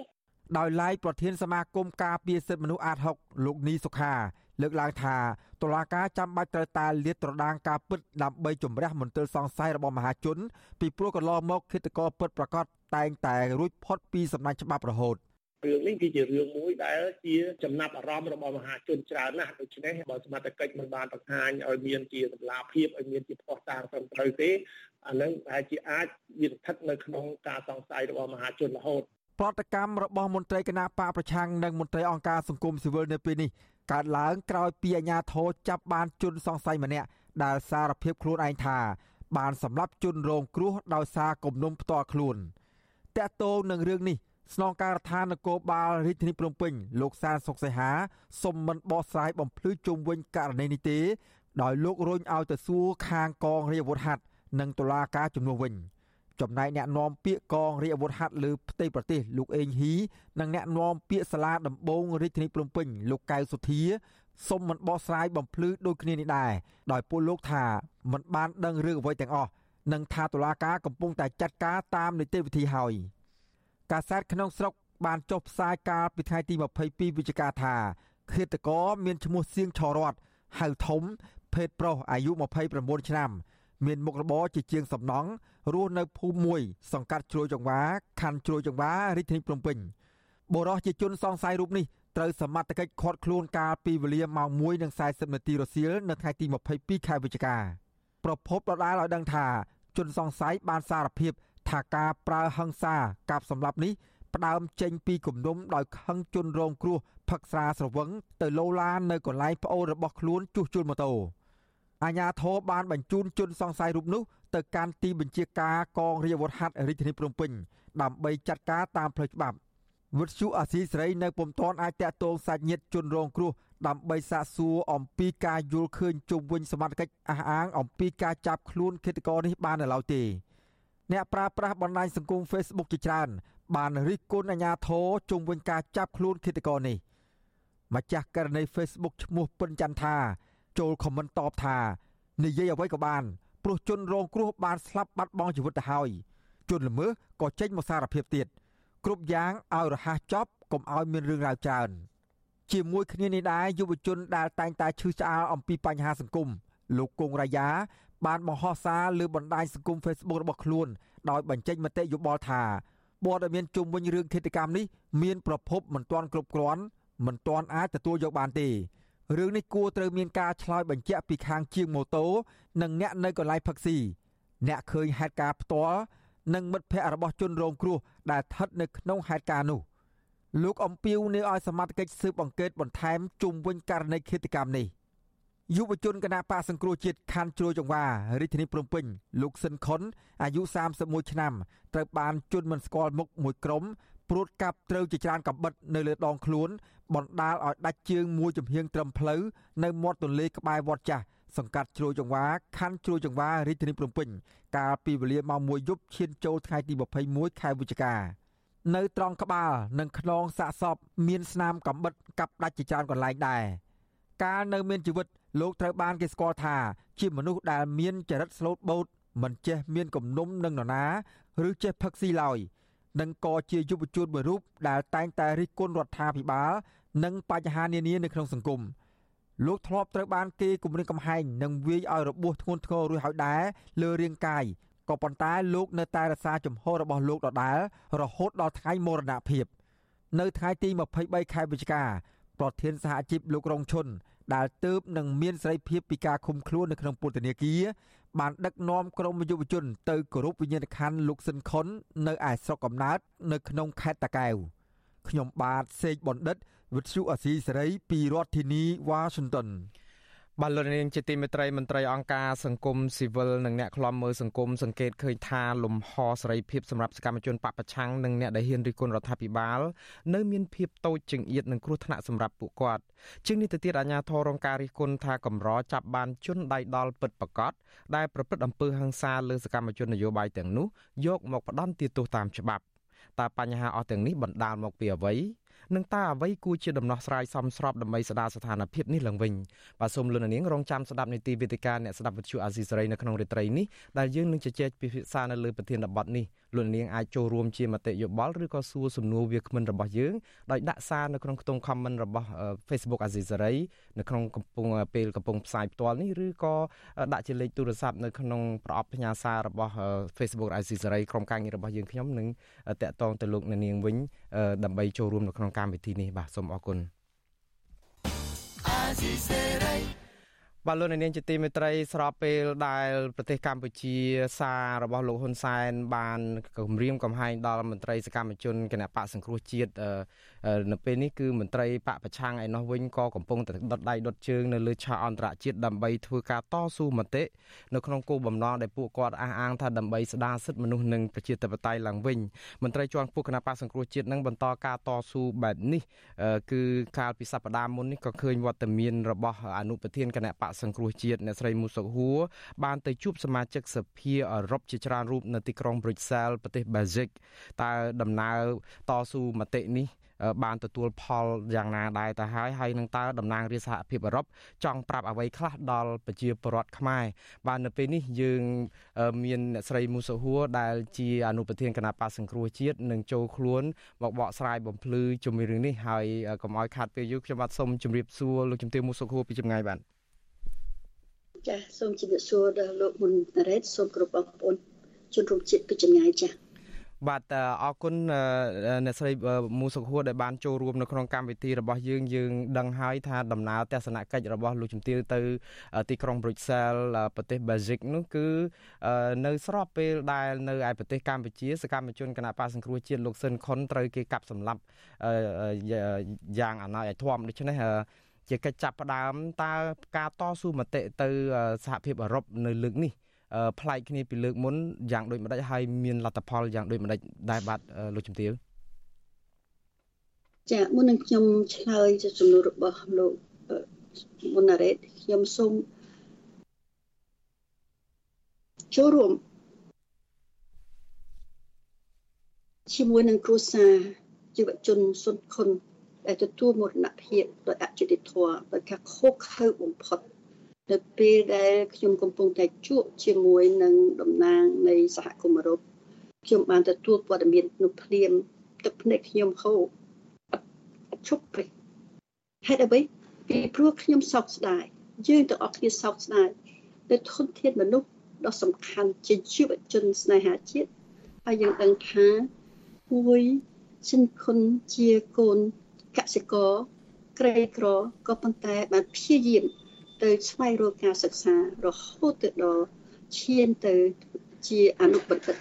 Speaker 14: ដោយឡែកប្រធានសមាគមការពារសិទ្ធិមនុស្សអាត6លោកនីសុខា លើកឡើងថាតុលាការចាំបាច់ត្រូវតែលាតត្រដាងការពិតដើម្បីជំរះមន្ទិលសង្ស័យរបស់មហាជន ពីព្រោះកន្លងមកគិតកោពិតប្រកបតែងតែរួចផុតពីសំណាញ់ច្បាប់រហូត
Speaker 16: រឿងនេះគឺជារឿងមួយដែលជាចំណាប់អារម្មណ៍របស់មហាជនច្រើនណាស់ដូច្នេះបើសមត្ថកិច្ចមិនបានបង្ហាញឲ្យមានជាតម្លាភាពឲ្យមានជាផ្ោះតាងត្រឹមត្រូវទេអានឹងប្រហែលជាអាចវាស្ថិតនៅក្នុងការសង្ស័យរបស់មហាជនរហូត
Speaker 14: ប្រតិកម្មរបស់មន្ត្រីគណៈបកប្រឆាំងនិងមន្ត្រីអង្គការសង្គមស៊ីវិលនៅពេលនេះ កើតឡើងក្រោយពីអាជ្ញាធរចាប់បានជនសង្ស័យម្នាក់ដែលសារភាពខ្លួនឯងថា បានសម្លាប់ជនរងគ្រោះដោយសារគំនុំផ្ទាល់ខ្លួនតកតងនឹងរឿងនេះស្នងការដ្ឋាននគរបាលរាជធានីភ្នំពេញលោកសានសុកសៃហាសុំមិនបោះស្រាយបំភ្លឺជុំវិញករណីនេះទេដោយលោករុញឲ្យទៅសួរខាងកងរាជអាវុធហត្ថនិងតុលាការជំនួសវិញ ចំណែកអ្នកនាំពាក្យកងរាជអាវុធហត្ថលើផ្ទៃប្រទេសលោកអេងហ៊ីនិងអ្នកនាំពាក្យសាលាដំបងរាជធានីភ្នំពេញលោកកៅសុធាសុំមិនបោះស្រាយបំភ្លឺដូចគ្នានេះដែរដោយពួកលោកថាមិនបានដឹងរឿងអ្វីទាំងអស់និងថាតុលាការកំពុងតែចាត់ការតាមនីតិវិធីហើយកាសែតក្នុងស្រុកបានចុះផ្សាយកាលពីថ្ងៃទី22វិច្ឆិកាថាឃាតករមានឈ្មោះសៀងឆរតហៅធំភេទប្រុសអាយុ29ឆ្នាំ មានមុខរបរជាជាងសំណង់រស់នៅភូមិមួយ សង្កាត់ជ្រោយចង្វាខណ្ឌជ្រោយចង្វារាជធានីភ្នំពេញបុរសជាជនសង្ស័យរូបនេះត្រូវសមត្ថកិច្ចឃាត់ខ្លួនកាលពីវេលាម៉ោង1:40នាទីរសៀលនៅថ្ងៃទី22ខែវិច្ឆិកាប្រពន្ធដដាលឲ្យដឹងថាជនសង្ស័យបានសារភាពថាការប្រើហិង្សាកាប់សម្លាប់នេះផ្ដើមចេញពីគំនុំដោយខឹងជនរងគ្រោះផឹកស្រាស្រវឹងទៅលោឡាននៅកន្លែងប្អូនរបស់ខ្លួនជួសជុលម៉ូតូ អាជ្ញាធរបានបញ្ជូនជនសង្ស័យរូបនោះទៅកាន់ទីបញ្ជាការកងរាជអាវុធហត្ថរាជធានីភ្នំពេញដើម្បីចាត់ការតាមផ្លូវច្បាប់វិទ្យុអាស៊ីសេរីនៅពុំទាន់អាចតាក់ទងសាច់ញាតិជនរងគ្រោះដើម្បីសាកសួរអំពីការយល់ឃើញជុំវិញសមត្ថកិច្ចអះអាងអំពីការចាប់ខ្លួនឃាតករនេះបាននៅឡើយទេអ្នកប្រើប្រាស់បណ្ដាញសង្គម Facebook ជាច្រើន បានរិះគន់អាជ្ញាធរជុំវិញការចាប់ខ្លួនឃាតករនេះម្ចាស់ករណី Facebook ឈ្មោះពិនចន្ទថា ចូលខមមិនតបថានិយាយអ្វីក៏បានព្រោះជនរងគ្រោះបានស្លាប់បាត់បង់ជីវិតទៅហើយជនល្មើសក៏ចេញមកសារភាពទៀតគ្រប់យ៉ាងឲ្យរហ័សចប់កុំឲ្យមានរឿងរ៉ាវច្រើនជាមួយគ្នានេះដែរយុវជនដែលតែងតែឈឺឆ្អាលអំពីបញ្ហាសង្គមលោកគង់រាយា បានបង្ហោះសារលើបណ្ដាញសង្គម Facebook របស់ខ្លួនដោយបញ្ចេញមតិយោបល់ថាព័ត៌មានជុំវិញរឿងឃាតកម្មនេះមានប្រភពមិនទាន់គ្រប់គ្រាន់មិនទាន់អាចទទួលយកបានទេ រឿងនេះគួរត្រូវមានការឆ្លើយបញ្ជាក់ពីខាងជាងម៉ូតូនិងអ្នកនៅកន្លែងផឹកស៊ីអ្នកឃើញហេតុការណ៍ផ្ទាល់និងមិត្តភ័ក្តិរបស់ជនរងគ្រោះដែលស្ថិតនៅក្នុងហេតុការណ៍នោះលោកអំពីវនៅឲ្យសមត្ថកិច្ចស៊ើបអង្កេតបន្ថែមជុំវិញករណីឃាតកម្មនេះយុវជនគណៈបកសង្គ្រោះជាតិខណ្ឌជ្រោយចង្វារាជធានីភ្នំពេញលោកស៊ិនខុនអាយុ31ឆ្នាំត្រូវបានជន់មិនស្គាល់មុខមួយក្រុមព្រួតកាប់ត្រូវជាច្រើនកំបិតនៅលើដងខ្លួន បណ្ដាលឲ្យដាច់ជើងមួយចំហៀងត្រឹមផ្លូវនៅមាត់ទន្លេក្បែរវត្តចាស់សង្កាត់ជ្រោយចង្វាខណ្ឌជ្រោយចង្វារាជធានីភ្នំពេញកាលពីវេលាម៉ោង1យប់ឈានចូលថ្ងៃទី21ខែវិច្ឆិកានៅត្រង់ក្បាលនិងខ្នងសាកសពមានស្នាមកំបិតកាប់ដាច់ជាច្រើនកន្លែងដែរកាលនៅមានជីវិតលោកត្រូវបានគេស្គាល់ថា ជាមនុស្សដែលមានចរិតស្លូតបូតមិនចេះមានគំនុំនឹងនរណាឬចេះផឹកស៊ីឡើយនិងក៏ជាយុវជនមួយរូបដែលតែងតែរិះគន់រដ្ឋាភិបាល និងបញ្ហានានានៅក្នុងសង្គមលោកធ្លាប់ត្រូវបានគេគំរាមកំហែងនិងវាយឲ្យរបួសធ្ងន់ធ្ងររួចហើយដែរលើរាងកាយក៏ប៉ុន្តែលោកនៅតែរក្សាជំហររបស់លោកដដែលរហូតដល់ថ្ងៃមរណភាពនៅថ្ងៃទី23ខែវិច្ឆិកាប្រធានសហជីពលោករងឈុនដែលទៅបនឹងមានសេរីភាពពីការឃុំខ្លួននៅក្នុងពន្ធនាគារបានដឹកនាំក្រុមយុវជន ទៅគោរពវិញ្ញាណក្ខន្ធលោកស៊ិនខុននៅឯស្រុកកំណើតនៅក្នុងខេត្តតាកែវខ្ញុំបាទសេកបណ្ឌិត វិទ្យុអសីសេរីពីរដ្ឋធានីវ៉ាស៊ីនតោន
Speaker 3: បាទលោកនាងជាទីមេត្រីមន្ត្រីអង្គការសង្គមស៊ីវិលនិងអ្នកខ្លំមើលសង្គមសង្កេតឃើញថាលំហសេរីភាពសម្រាប់សកម្មជនបពប្រឆាំងនិងអ្នកដែលហ៊ានរិះគន់រដ្ឋាភិបាលនៅមានភាពតូចចង្អៀតនិងគ្រោះថ្នាក់សម្រាប់ពួកគាត់ជាងនេះទៅទៀតអាជ្ញាធររងការរិះគន់ថាកម្រចាប់បានជនដៃដល់ពិតប្រកបដែលប្រព្រឹត្តអំពើហិង្សាលើសកម្មជននយោបាយទាំងនោះយកមកផ្ដន់ទោសតាមច្បាប់តើបញ្ហាអស់ទាំងនេះបណ្ដាលមកពីអ្វី និងតើអ្វីគួរជាដំណោះស្រាយសមស្របដើម្បីស្ដារស្ថានភាពនេះឡើងវិញបាទសូមលោកនាងរងចាំស្ដាប់នីតិវិទ្យាអ្នកស្ដាប់វិទ្យុអាស៊ីសេរីនៅក្នុងរាត្រីនេះដែលយើងនឹងជជែកពិភាក្សានៅលើប្រធានបទនេះលោកនាងអាចចូលរួមជាមតិយោបល់ឬក៏សួរសំណួរវាគ្មិនរបស់យើងដោយដាក់សារនៅក្នុងខ្ទង់ comment របស់ Facebook អាស៊ីសេរីនៅក្នុងកំពុងពេលកំពុងផ្សាយផ្ទាល់នេះឬក៏ដាក់ជាលេខទូរស័ព្ទនៅក្នុងប្រអប់ផ្ញើសាររបស់ Facebook អាស៊ីសេរីក្រុមការងាររបស់យើងខ្ញុំនឹងតាក់ទងទៅលោកនាងវិញដើម្បីចូលរួមនៅក្នុងកម្មវិធីនេះបាទសូមអរគុណអាស៊ីសេរី បាទលោកនាងជាទីមេត្រីស្របពេលដែលប្រទេសកម្ពុជាសាររបស់លោកហ៊ុនសែនបានគម្រាមកំហែងដល់មន្ត្រីសកម្មជនគណៈបកសង្គ្រោះជាតិនៅពេលនេះគឺមន្ត្រីបកប្រឆាំងឯនោះវិញក៏កំពុងតែដុតដៃដុតជើងនៅលើឆាកអន្តរជាតិដើម្បីធ្វើការតស៊ូមតិនៅក្នុងគោលបំណងដែលពួកគាត់អះអាងថាដើម្បីស្ដារសិទ្ធិមនុស្សនិងប្រជាធិបតេយ្យឡើងវិញមន្ត្រីជាន់ខ្ពស់គណៈបកសង្គ្រោះជាតិនឹងបន្តការតស៊ូបែបនេះគឺកាលពីសប្តាហ៍មុននេះក៏ឃើញវត្តមានរបស់អនុប្រធានគណៈបកសង្គ្រោះជាតិអ្នកស្រីមូសុកហួរបានទៅជួបសមាជិកសភាអឺរ៉ុបជាច្រើនរូបនៅទីក្រុង Brussels ប្រទេស Belgium តើដំណើរតស៊ូមតិនេះបានទទួលផលយ៉ាងណាដែរទៅហើយហើយនឹងតើតំណាងរាជសហភាពអឺរ៉ុបចង់ប្រាប់អ្វីខ្លះដល់ប្រជាពលរដ្ឋខ្មែរបាទនៅពេលនេះយើងមានអ្នកស្រីមូសុហួរដែលជាអនុប្រធានគណៈបកសង្គ្រោះជាតិនឹងចូលខ្លួនមកបកស្រាយបំភ្លឺជាមួយរឿងនេះហើយកុំឲ្យខាត់ពេលយូរខ្ញុំបាទសូមជម្រាបសួរលោកជំទាវមូសុហួរពីចម្ងាយបាទ
Speaker 17: ចាសូមជម្រាបសួរដល់លោកមុនណារ៉េតសូមគោរពបងប្អូនជនរួមជាតិពីចម្ងាយចា
Speaker 3: បាទអរគុណអ្នកស្រីមូសុខហួរដែលបានចូលរួមនៅក្នុងកម្មវិធីរបស់យើងយើងដឹងហើយថាដំណើរទស្សនកិច្ចរបស់លោកជំទាវទៅទីក្រុងប្រូចសែលប្រទេសបែលហ្សិកនោះគឺនៅស្របពេលដែលនៅឯប្រទេសកម្ពុជាសកម្មជនគណៈបកសង្គ្រោះជាតិលោកស៊ិនខុនត្រូវគេកាប់សម្លាប់យ៉ាងអណោចឲ្យធំដូច្នេះ ជាកិច្ចចាប់ផ្ដើមតើការតស៊ូមតិទៅសហភាពអឺរ៉ុបនៅលើកនេះប្លែកគ្នាពីលើកមុនយ៉ាងដូចម្ដេចហើយមានលទ្ធផលយ៉ាងដូចម្ដេចដែរបាទលោកជំទាវ
Speaker 17: ចាមុននឹងខ្ញុំឆ្លើយចំនួនរបស់លោកមុនណារ៉េតខ្ញុំសូមចូលរួមជាមួយនឹងគ្រួសារជីវជនសុនខុន ដែលទទួលមរណភាពដោយអយុត្តិធម៌ដោយការខុសខើបំផុតនៅពេលដែលខ្ញុំកំពុងតែជួបជាមួយនឹងតំណាងនៃសហគមន៍អឺរ៉ុបខ្ញុំបានទទួលព័ត៌មាននោះភ្លាមទឹកភ្នែកខ្ញុំហូរអត់ឈប់ពេកហេតុអ្វីពីព្រោះខ្ញុំសោកស្ដាយយើងទាំងអស់គ្នាសោកស្ដាយដែលធនធានមនុស្សដ៏សំខាន់ជាជីវជនស្នេហាជាតិហើយយើងដឹងថាមួយសិនគុណជាកូន កសិករក្រីក្រក៏ប៉ុន្តែបានព្យាយាមទៅស្វែងរកការសិក្សារហូតទៅដល់ឈានទៅជាអនុបណ្ឌិត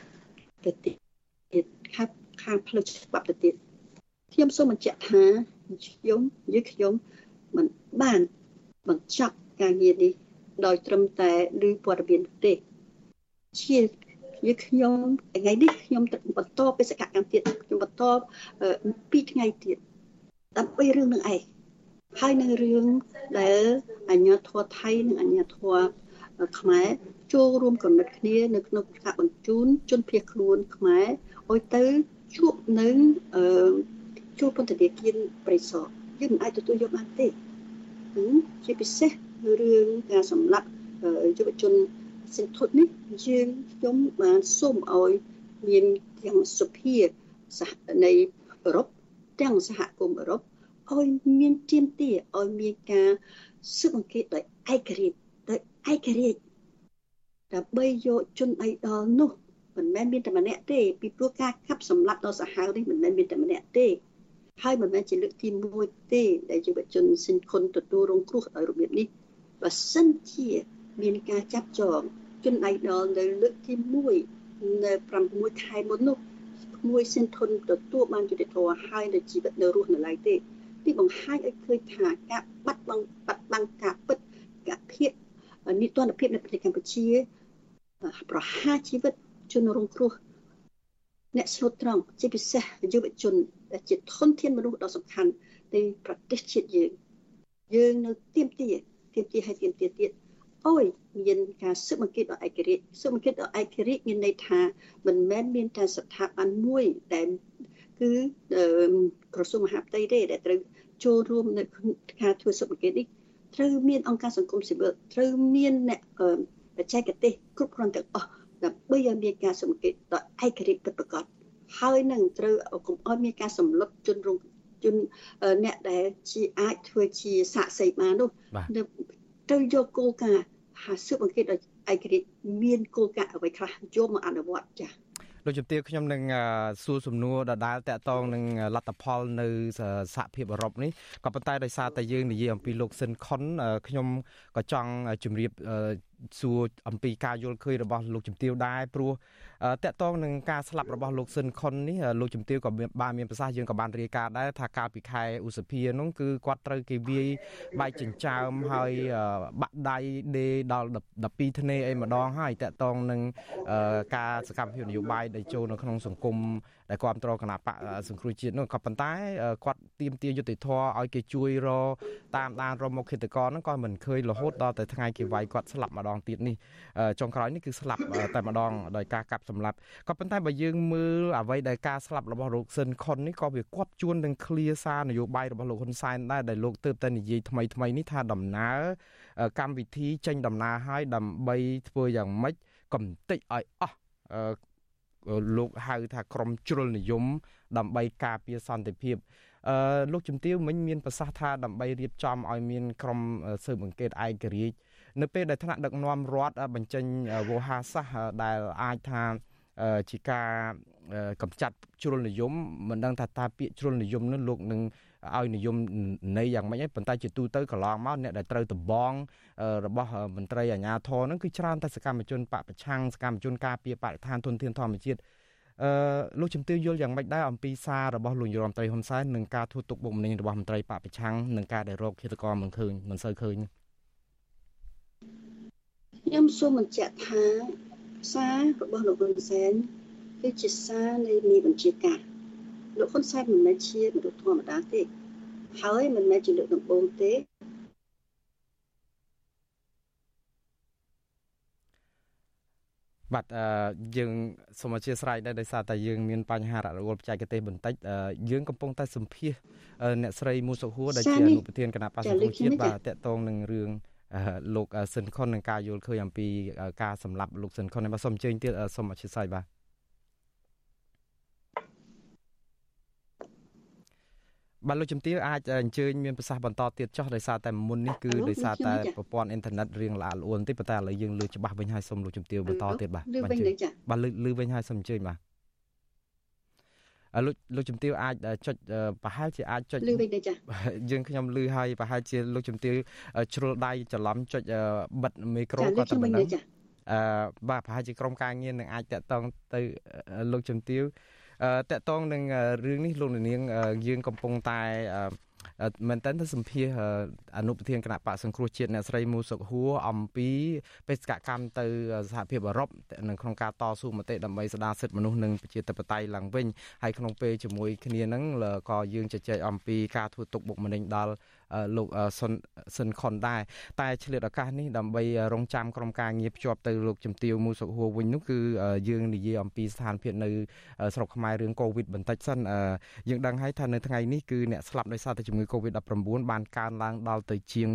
Speaker 17: ទៅទៀតខាត់ខាងផ្លូវច្បាប់ទៅទៀតខ្ញុំសូមបញ្ជាក់ថាខ្ញុំយើងខ្ញុំមិនបានបញ្ចប់ការងារនេះដោយត្រឹមតែឮព័ត៌មានទេជាយើងខ្ញុំថ្ងៃនេះខ្ញុំបន្តបេសកកម្មទៀតខ្ញុំបន្ត2ថ្ងៃទៀត ដើម្បីរឿងនឹងឯងហើយនៅរឿងដែលអញ្ញាធរថៃនិងអញ្ញាធរខ្មែរចូលរួមកំណត់គ្នានៅក្នុងការបញ្ជូនជនភៀសខ្លួនខ្មែរឲ្យទៅជួបនឹងអឺជួបពន្ធនាគារប្រៃសណយើងមិនអាចទទួលយកបានទេជាពិសេសរឿងការសម្លាប់យុវជនសិទ្ធុនេះយើងខ្ញុំបានសូមឲ្យមានទាំងសុភាសហនៃអឺរ៉ុប ទាំងសហគមន៍អឺរ៉ុបឲ្យមានទៀមទាឲ្យមានការស៊ើបអង្កេតដោយឯករាជ្យដោយឯករាជ្យដើម្បីយកជនអីដល់នោះមិនមែនមានតែម្នាក់ទេពីព្រោះការកាប់សម្លាប់ដល់សាហាវនេះមិនមែនមានតែម្នាក់ទេហើយមិនមែនជាលើកទី1ទេដែលយុវជនសិនខុនទទួលរងគ្រោះដោយរបៀបនេះបើសិនជាមានការចាប់ចងជនអៃដលនៅលើកទី1នៅ6ខែមុននោះក្មួយសិនធុនទទួលបានយុត្តិធម៌ហើយនៅជីវិតនៅរស់នៅឡើយទេនេះបង្ហាញឲ្យឃើញថាការបាត់បង់បាត់បង់ការពិតការភាពនិទានភាពនៅប្រទេសកម្ពុជាប្រហារជីវិតជនរងគ្រោះអ្នកស្លូតត្រង់ជាពិសេសយុវជនដែលជាធនធានមនុស្សដ៏សំខាន់នៃប្រទេសជាតិយើងយើងនៅទៀមទាទៀមទាឲ្យទៀមទាទៀត អើយមានការស៊ើបអង្កេតដល់ឯករាជ្យស៊ើបអង្កេតដល់ឯករាជ្យមានន័យថាមិនមែនមានតែស្ថាប័នមួយដែលគឺក្រសួងមហាផ្ទៃទេដែលត្រូវចូលរួមនៅការធ្វើស៊ើបអង្កេតនេះត្រូវមានអង្គការសង្គមស៊ីវិលត្រូវមានអ្នកបច្ចេកទេសគ្រប់គ្រាន់ទាំងអស់ដើម្បីឲ្យមានការសង្កេតដល់ឯករាជ្យពិតប្រាកដហើយនឹងត្រូវកុំឲ្យមានការសម្លុតជនរងជនអ្នកដែលជាអាចធ្វើជាសាក់សីបាននោះត្រូវយកគោលការណ៍ ហាស៊ើបអង្កេតដល់ឯករាជ្យមានគោលការណ៍អ្វីខ្លះយកមកអនុវត្តចា៎
Speaker 3: លោកជំទាវខ្ញុំនឹងសួរសំណួរដដែលតាក់ទងនឹងលទ្ធផលនៅសហភាពអឺរ៉ុបនេះក៏ប៉ុន្តែដោយសារតែយើងនិយាយអំពីលោកស៊ិនខុនខ្ញុំក៏ចង់ជម្រាប សួរអំពីការយល់ឃើញរបស់លោកជំទាវដែរព្រោះតកតងនឹងការស្លាប់របស់លោកស៊ិនខុននេះលោកជំទាវក៏បានមានប្រសាសន៍យើងក៏បានរាយការណ៍ដែរថាកាលពីខែឧសភានោះគឺគាត់ត្រូវគេវាយបែកចិញ្ចើមហើយបាក់ដៃដេដល់12ធ្នេអីម្ដងហើយតកតងនឹងការសកម្មភាពនយោបាយដែលចូលនៅក្នុងសង្គម ដែលគ្រប់គ្រងគណៈបកសង្គ្រោះជាតិនោះក៏ប៉ុន្តែគាត់ទៀមទាយុតិធធឲ្យគេជួយរតាមដានរមុខឃាតករហ្នឹងក៏មិនឃើញរហូតដល់តែថ្ងៃគេវាយគាត់ស្លាប់ម្ដងទៀតនេះចុងក្រោយនេះគឺស្លាប់តែម្ដងដោយការកាប់សម្លាប់ក៏ប៉ុន្តែបើយើងមើលអ្វីដែលការស្លាប់របស់លោកស៊ិនខុននេះក៏វាគប់ជួននឹងឃ្លាសារនយោបាយរបស់លោកហ៊ុនសែនដែរដែលលោកទើបតែនិយាយថ្មីថ្មីនេះថាដំណើរកម្មវិធីចេញដំណើរឲ្យដើម្បីធ្វើយ៉ាងម៉េចកំតិចឲ្យអស់ លោកហៅថាក្រមជ្រុលនិយម ដើម្បីការពារសន្តិភាពអឺលោកជំទាវមិញមានប្រសាសន៍ថាដើម្បីរៀបចំឲ្យមានក្រមស៊ើបអង្កេតឯករាជ្យនៅពេលដែលថ្នាក់ដឹកនាំរដ្ឋបញ្ចេញវោហាសាសដែលអាចថាជាការកម្ចាត់ជ្រុលនិយមមិនដឹងថាតើពាក្យជ្រុលនិយមនោះលោកនឹង ឲ្យនិយមន័យយ៉ាងម៉េចហើយប៉ុន្តែជាទូទៅកន្លងមកអ្នកដែលត្រូវដំបងរបស់មន្ត្រីអាជ្ញាធរហ្នឹងគឺច្រើនតែសកម្មជនបពប្រឆាំងសកម្មជនការពារបរិស្ថានទុនធានធម្មជាតិអឺលោកជំទាវយល់យ៉ាងម៉េចដែរអំពីសាររបស់លោករដ្ឋមន្ត្រីហ៊ុនសែននឹងការធ្វើទុកបុកម្នេញរបស់មន្ត្រីបពប្រឆាំងនឹងការដែលរកឃាតករមិនឃើញមិនសូវឃើញ
Speaker 17: ខ្ញុំសូមបញ្ជាក់ថាសាររបស់លោកហ៊ុនសែនគឺជាសារនៃមានបញ្ជាការ លោកហ៊ុនសែនមិនមែនជាមនុស្សធម្មតាទេ ហើយមិនមែនជាលើកដំបូងទេ
Speaker 3: បាទយើងសូមអធិស្ឋានដែរដោយសារតែយើងមានបញ្ហារអួលបច្ចេកទេសបន្តិចយើងកំពុងតែសម្ភាសអ្នកស្រីមូសុហួរដែលជាអនុប្រធានគណៈបក្សសង្គ្រោះជាតិបាទតកតងនឹងរឿងលោកស៊ិនខុននឹងការយល់ឃើញអំពីការសម្លាប់លោកស៊ិនខុននេះបាទសូមអញ្ជើញទៀតសូមអធិស្ឋានបាទ បាទលោកជំទាវអាចអញ្ជើញមានប្រសាសន៍បន្តទៀតចោះដោយសារតែមុននេះគឺដោយសារតែប្រព័ន្ធអ៊ីនធឺណិតរៀងល្អល្អួនតិចប៉ុន្តែឥឡូវយើងលើច្បាស់វិញហើយសូមលោកជំទាវបន្តទៀតបាទបាទបាទលើលើវិញហើយសូមអញ្ជើញបាទលោកលោកជំទាវអាចចុចប្រហែលជាអាចចុច
Speaker 17: លឺវិញទេចា
Speaker 3: យើងខ្ញុំលឺហើយប្រហែលជាលោកជំទាវជ្រុលដៃច្រឡំចុចបិទមីក្រូក៏តែមិនដឹងអឺបាទប្រហែលជាក្រុមការងារនឹងអាចតាក់ទងទៅលោកជំទាវ តកតងនឹងរឿងនេះលោកនាងយើងកំពុងតែមែនតើទៅសម្ភាសអនុប្រធានគណៈបកសង្គ្រោះជាតិអ្នកស្រីមូសុកហួរអំពីបេសកកម្មទៅសហភាពអឺរ៉ុបនៅក្នុងការតស៊ូមតិដើម្បីស្ដារសិទ្ធិមនុស្សនិងប្រជាធិបតេយ្យឡើងវិញហើយក្នុងពេលជាមួយគ្នានឹងក៏យើងជជែកអំពីការធ្វើទុកបុកម្នេញដល់ លោកសុនស៊ិនខុនដែរតែឆ្លៀតឱកាសនេះដើម្បីរងចាំក្រុមការងារភ្ជាប់ទៅលោកជំទាវមូសុខហួរវិញនោះគឺយើងនិយាយអំពីស្ថានភាពនៅស្រុកខ្មែររឿងកូវីដបន្តិចសិនយើងដឹងហើយថានៅថ្ងៃនេះគឺអ្នកស្លាប់ដោយសារតែជំងឺ Covid-19 បានកើនឡើងដល់ទៅជាង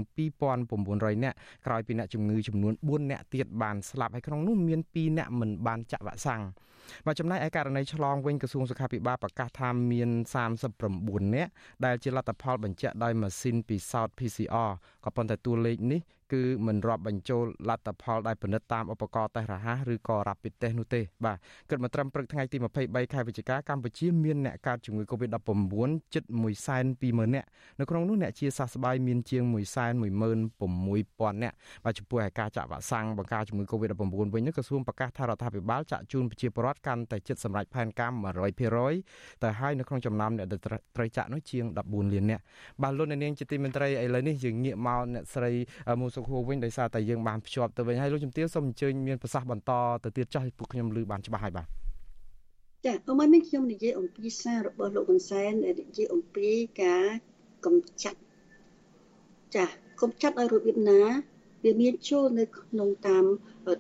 Speaker 3: 2900នាក់ក្រោយពីអ្នកជំងឺចំនួន4នាក់ទៀតបានស្លាប់ហើយក្នុងនោះមាន2នាក់មិនបានចាក់វ៉ាក់សាំងបាទចំណែកឯករណីឆ្លងវិញក្រសួងសុខាភិបាលប្រកាសថាមាន39នាក់ដែលជាលទ្ធផលបញ្ជាក់ដោយម៉ាស៊ីនពិសោធន៍ PCR ក៏ប៉ុន្តែតួលេខនេះគឺមិនរាប់បញ្ចូលលទ្ធផលដែលពិនិត្យតាមឧបករណ៍តេស្តរហ័សឬក៏ Rapid Test នោះទេបាទគិតមកត្រឹមព្រឹកថ្ងៃទី23ខែវិច្ឆិកាកម្ពុជាមានអ្នកកើតជំងឺ Covid-19 ជិត120,000នាក់នៅក្នុងនោះអ្នកជាសះស្បើយមានជាង116,000នាក់បាទចំពោះឯការចាក់វ៉ាក់សាំងបង្ការជំងឺ Covid-19 វិញនោះក្រសួងប្រកាសថារដ្ឋាភិបាលចាក់ជូនប្រជាពលរដ្ឋកាន់តែជិតសម្រេចផែនការ100%ទៅហើយនៅក្នុងចំណោមអ្នកត្រូវចាក់នោះជាង14លាននាក់បាទលោកនាងជាទីមេត្រីឥឡូវនេះយើងងាកមកអ្នកស្រីមូសុខួរវិញដោយសារតែយើងបានភ្ជាប់ទៅវិញហើយលោកជំទាវសូមអញ្ជើញមានប្រសាសន៍បន្តទៅទៀតចាស់ពួកខ្ញុំឮបានច្បាស់ហើយបាទ
Speaker 17: ចាអមនេះខ្ញុំនិយាយអំពីសាររបស់លោកហ៊ុនសែនដែលនិយាយអំពីការកំចាត់ចាកំចាត់ឲ្យរបៀបណាវាមានចូលនៅក្នុងតាម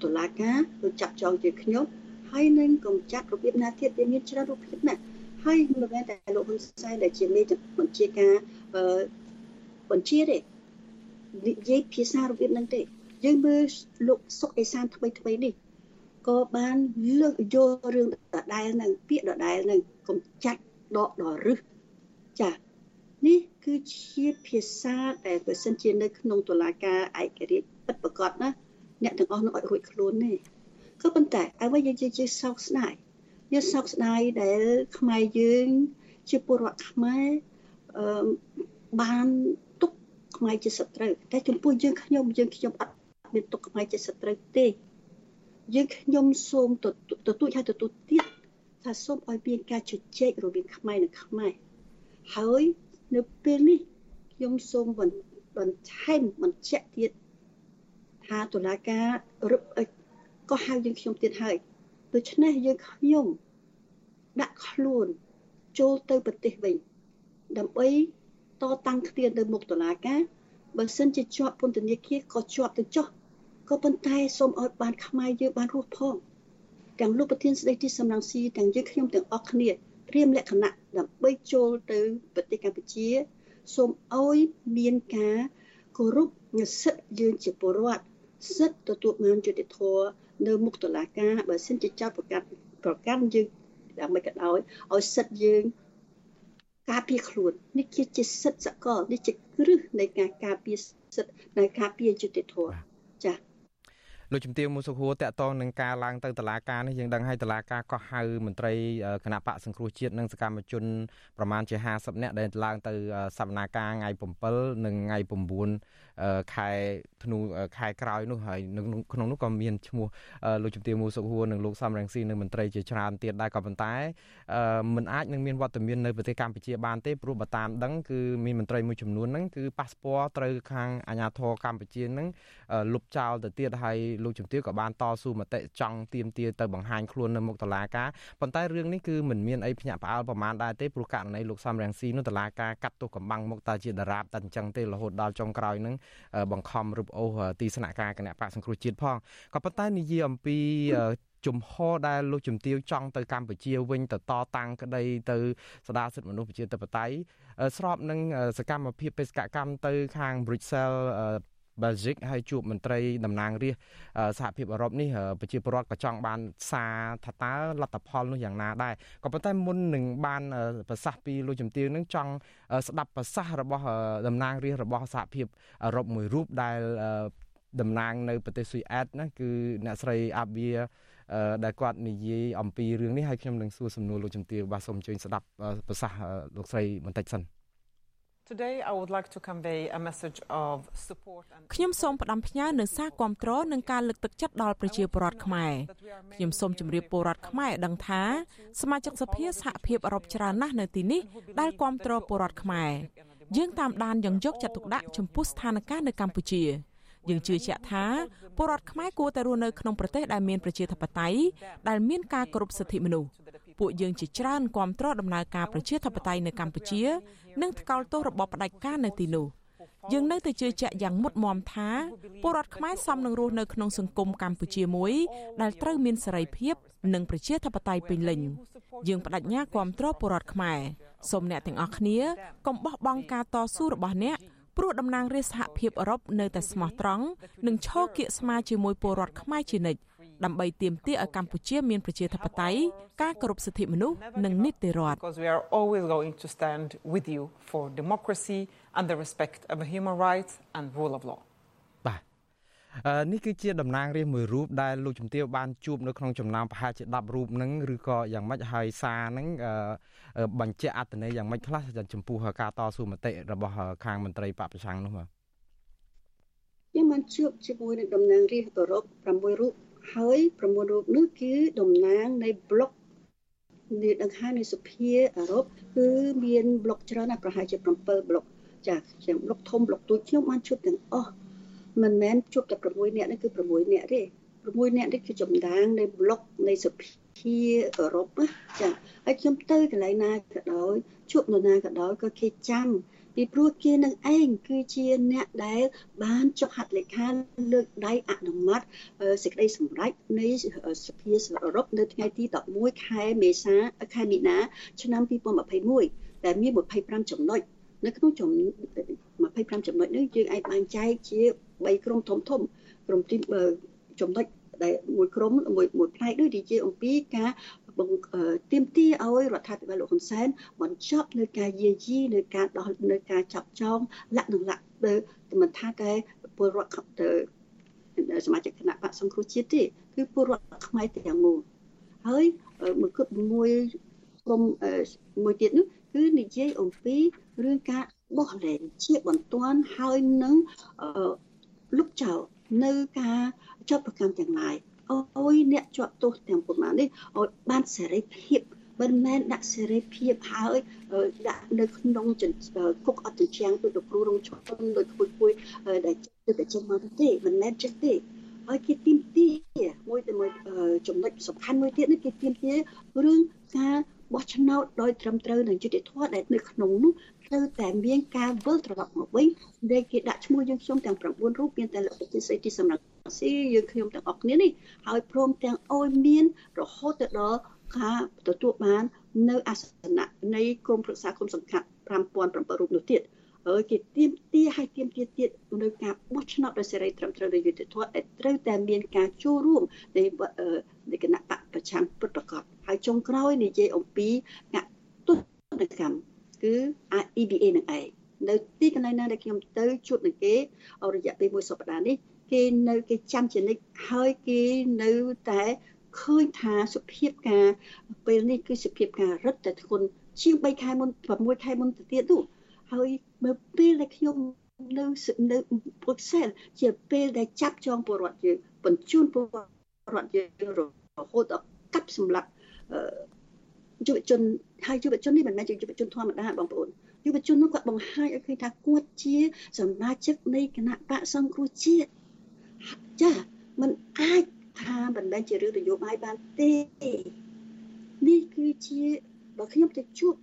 Speaker 17: តុលាការទៅចាប់ចងជាខ្ញុំហើយនឹងកំចាត់របៀបណាទៀតវាមានច្រើនរូបភាពណាស់ហើយមិនមែនតែលោកហ៊ុនសែនដែលជាមេបញ្ជាការបញ្ជាទេ និយាយភាសារបៀបហ្នឹងទេយើងមើលលោកសុកអេសានថ្មីថ្មីនេះក៏បានលើកយករឿងដដែលហ្នឹងពាក្យដដែលហ្នឹងកុំចាច់ដកដល់រឹសចានេះគឺជាភាសាដែលបើសិនជានៅក្នុងតុលាការឯករាជ្យពិតប្រកបណាអ្នកទាំងអស់នោះអត់រួចខ្លួនទេក៏ប៉ុន្តែអ្វីយើងជាសោកស្ដាយយើងសោកស្ដាយដែលខ្មែរយើងជាពលរដ្ឋខ្មែរអឺបាន ខ្មែរជាសត្រូវតែចំពោះយើងខ្ញុំយើងខ្ញុំអត់មានទុកខ្មែរជាសត្រូវទេ យើងខ្ញុំសូមទទូចឲ្យទទូចទៀតថាសូមឲ្យមានការជជែករវាងខ្មែរនិងខ្មែរហើយនៅពេលនេះខ្ញុំសូមបន្ថែមបញ្ជាក់ទៀតថាតុលាការរឹបក៏ហៅយើងខ្ញុំទៀតហើយដូច្នេះយើងខ្ញុំដាក់ខ្លួនចូលទៅប្រទេសវិញដើម្បី តតាំងគ្នានៅមុខតុលាការបើសិនជាជាប់ពន្ធនាគារក៏ជាប់ទៅចុះក៏ប៉ុន្តែសូមឲ្យបានខ្មែរយើងបានរស់ផងទាំងលោកប្រធានស្ដីទីសំរងស៊ីទាំងយើងខ្ញុំទាំងអស់គ្នាត្រៀមលក្ខណៈដើម្បីចូលទៅប្រទេសកម្ពុជាសូមឲ្យមានការគោរពសិទ្ធិយើងជាពលរដ្ឋសិទ្ធិទទួលបានយុត្តិធម៌នៅមុខតុលាការបើសិនជាចោទប្រកាន់ប្រកាន់យើងដើម្បីក៏ដោយឲ្យសិទ្ធិយើង ការពារខ្លួននេះជាសិទ្ធិសកលនេះជាគ្រឹះនៃការការពារសិទ្ធិនៃការពារយុត្តិធម៌ចា៎
Speaker 3: លោកជំទាវមុសុខួរតកតងនឹងការឡើងទៅតុលាការនេះយើងដឹងហើយតុលាការក៏ហៅមន្ត្រីគណៈបកសង្គ្រោះជាតិនិងសកម្មជនប្រមាណជា50នាក់ដែលឡើងទៅសវនាការថ្ងៃ7និងថ្ងៃ9 ខែធ្នូខែក្រោយនោះហើយក្នុងនោះក៏មានឈ្មោះលោកជំទាវមូសុខហួរនិងលោកសំរងស៊ីនិងមន្ត្រីជាច្រើនទៀតដែរក៏ប៉ុន្តែมันអាចនឹងមានវត្តមាននៅប្រទេសកម្ពុជាបានទេព្រោះបើតាមដឹងគឺមានមន្ត្រីមួយចំនួនហ្នឹងគឺប៉ាសពតត្រូវខាងអាជ្ញាធរកម្ពុជាហ្នឹងលុបចោលទៅទៀតហើយលោកជំទាវក៏បានតស៊ូមតិចង់ទៀមទាទៅបង្ហាញខ្លួននៅមុខតុលាការប៉ុន្តែរឿងនេះគឺមិនមានអីភ្ញាក់ផ្អើលប្រមាណដែរទេព្រោះករណីលោកសំរងស៊ីនោះតុលាការកាត់ទោសកំបាំងមកតើជាតារាបតែអញ្ចឹងទេរហូតដល់ចុងក្រោយហ្នឹងបង្ខំរឹបអូសទីស្នាក់ការគណៈបកសង្គ្រោះជាតិផងក៏ប៉ុន្តែនិយាយអំពីជំហរដែលលោកជំទាវចង់ទៅកម្ពុជាវិញទៅតតាំងក្តីទៅស្ដារសិទ្ធិមនុស្សប្រជាធិបតេយ្យស្របនឹងសកម្មភាពបេសកកម្មទៅខាង Brussels Belgium ហើយជួបមន្ត្រីតំណាងរាស្ត្រសហភាពអឺរ៉ុបនេះប្រជាពលរដ្ឋក៏ចង់បានសារថាតើលទ្ធផលនោះយ៉ាងណាដែរក៏ប៉ុន្តែមុននឹងបានប្រសាសន៍ពីលោកជំទាវនឹងចង់ស្ដាប់ប្រសាសន៍របស់តំណាងរាស្ត្ររបស់សហភាពអឺរ៉ុបមួយរូបដែលតំណាងនៅប្រទេសស៊ុយអែតណាគឺអ្នកស្រីអាបៀដែលគាត់និយាយអំពីរឿងនេះហើយខ្ញុំនឹងសួរសំណួរលោកជំទាវបាទសូមអញ្ជើញស្ដាប់ប្រសាសន៍លោកស្រីបន្តិចសិន
Speaker 18: Today I would like to convey a message of support and
Speaker 19: ខ្ញុំសូមផ្ដាំផ្ញើនូវសារគាំទ្រនិងការលើកទឹកចិត្តដល់ប្រជាពលរដ្ឋខ្មែរខ្ញុំសូមជម្រាបពលរដ្ឋខ្មែរឲ្យដឹងថាសមាជិកសភាសហភាពអឺរ៉ុបច្រើនណាស់នៅទីនេះដែលគាំទ្រពលរដ្ឋខ្មែរយើងតាមដានយ៉ាងយកចិត្តទុកដាក់ចំពោះស្ថានភាពនៅកម្ពុជាយើងជឿជាក់ថាពលរដ្ឋខ្មែរគួរតែរស់នៅក្នុងប្រទេសដែលមានប្រជាធិបតេយ្យដែលមានការគោរពសិទ្ធិមនុស្ស ពួកយើងជាច្រើនគាំទ្រដំណើរការប្រជាធិបតេយ្យនៅកម្ពុជា និងថ្កោលទោសរបបផ្ដាច់ការនៅទីនោះយើងនៅតែជឿជាក់យ៉ាងមុតមមថាពលរដ្ឋខ្មែរសមនឹងរស់នៅក្នុងសង្គមកម្ពុជាមួយដែលត្រូវមានសេរីភាព និងប្រជាធិបតេយ្យពេញលេញយើងបដិញ្ញាគ្រប់គ្រងពលរដ្ឋខ្មែរសូមអ្នកទាំងអស់គ្នាកុំបោះបង់ការតស៊ូរបស់អ្នកព្រោះតំណាងរាស្ត្រសហភាពអឺរ៉ុបនៅតែស្មោះត្រង់និងឈរគៀកស្មាជាមួយពលរដ្ឋខ្មែរជានិច្ច ដើម្បីទាមទារឲ្យកម្ពុជាមានប្រជាធិបតេយ្យការគោរពសិទ្ធិមនុស្សនិងនីតិរដ្ឋ
Speaker 18: Because we are always going to stand with you for democracy and the respect of human rights and rule of law.
Speaker 3: បាទនេះគឺជាតំណាងរាស្ត្រមួយរូបដែលលោកជំទាវបានជួបនៅក្នុងចំណោមប្រហែលជា10រូបហ្នឹងឬក៏យ៉ាងម៉េចហើយសារហ្នឹងបញ្ជាក់អត្ថន័យយ៉ាងម៉េចខ្លះចំពោះការតស៊ូមតិរបស់ខាងមន្ត្រីបពប្រឆាំងនោះបាទ
Speaker 17: ខ្ញុំបានជួបជាមួយនឹងតំណាងរាស្ត្រអឺរ៉ុប6រូប ហើយ9រូបនោះគឺតំណាងនៃប្លុកនៃដង្ហើនៃសភាអឺរ៉ុបគឺមានប្លុកច្រើនណាស់ប្រហែលជា7ប្លុកចាជាប្លុកធំប្លុកទូចខ្ញុំបានជួបទាំងអស់មិនមែនជួបតែ6នាក់នេះគឺ6នាក់ទេ6នាក់នេះគឺចំដាងនៃប្លុកនៃសភាអឺរ៉ុបចាហើយខ្ញុំទៅកន្លែងណាក៏ដោយជួបនរណាក៏ដោយក៏គេចាំ ពីព្រោះគេនឹងឯងគឺជាអ្នកដែលបានចុះហត្ថលេខាលើកដៃអនុម័តសេចក្តីសម្រេចនៃសភាអឺរ៉ុបនៅថ្ងៃទី11ខែមេសាខែមីនា ឆ្នាំ2021ដែលមាន25ចំណុចនៅក្នុង25ចំណុចនេះយើងអាចបែងចែកជា3ក្រុមធំធំក្រុមទីចំណុច ដែលមួយក្រុមមួយមួយផ្នែកដូចនិយាយអំពីការទៀមទាឲ្យរដ្ឋាភិបាលលោកហ៊ុនសែនបញ្ចប់នៅការយាយីនៅការដោះនៅការចាប់ចងលក្ខណៈទៅមិនថាតែពលរដ្ឋទៅសមាជិកគណៈបកសង្គ្រោះជាតិទេគឺពលរដ្ឋខ្មែរទាំងមូលហើយមួយគត់មួយក្រុមមួយទៀតនោះគឺនិយាយអំពីរឿងការបោះលែងជាបន្ទាន់ហើយនឹងលុបចោលនៅការ ចាប់ប្រកាន់ទាំងឡាយអោយអ្នកជាប់ទោសទាំងប៉ុន្មាននេះឲ្យបានសេរីភាពមិនមែនដាក់សេរីភាពហើយដាក់នៅក្នុងគុកអត់ជាងដូចលោកគ្រូរងឈុនដូចគួយគួយដែលចិត្តតែចេញមកទេមិនមែនចិត្តទេហើយគេទីមទីមួយទៅមួយចំណុចសំខាន់មួយទៀតនេះគេទីមទីរឿងការ បោះឆ្នោតដោយត្រឹមត្រូវនិងយុត្តិធម៌ដែលនៅក្នុងនោះត្រូវតែមានការវិលត្រឡប់មកវិញដែលគេដាក់ឈ្មោះយើងខ្ញុំទាំង9រូបមានតែលោកប្រតិសេទីសម្រាប់ស៊ីយើងខ្ញុំទាំងអស់គ្នានេះហើយព្រមទាំងអោយមានរហូតទៅដល់ការទទួលបាន នៅអាសនៈនៃក្រមប្រឹក្សាគុំសង្កាត់5007រូបនោះទៀតហើយគេទៀមទាឲ្យទៀមទាទៀតនៅការបោះឆ្នោតដោយសេរីត្រឹមត្រូវដោយយុត្តិធម៌ដែលត្រូវតែមានការចូលរួមនៃ នៃគណៈបកប្រឆាំងពិតប្រាកដហើយចុងក្រោយនិយាយអំពីការទស្សនកម្មគឺ EBA នឹងឯងនៅទីកន្លែងណាដែលខ្ញុំទៅជួបនឹងគេរយៈពេលមួយសប្តាហ៍នេះគេនៅគេចាំជានិច្ចហើយគេនៅតែឃើញថាសុភាពការពេលនេះគឺសុភាពការរឹតតែធ្ងន់ជាង3ខែមុន6ខែមុនទៅទៀតនោះហើយមើលពេលដែលខ្ញុំនៅនៅពុកសែលជាពេលដែលចាប់ចងពលរដ្ឋយើងបញ្ជូនពលរដ្ឋ យើងរហូតដល់កាប់សម្លាប់យុវជនហើយយុវជននេះមិនមែនជាយុវជនធម្មតាបងប្អូនយុវជននោះគាត់បង្ហាញឲ្យឃើញថាគាត់ជាសមាជិកនៃគណៈបកសង្គ្រោះជាតិចាมันអាចថាមិនមែនជារឿងនយោបាយបានទេនេះគឺជាបើខ្ញុំទៅជួប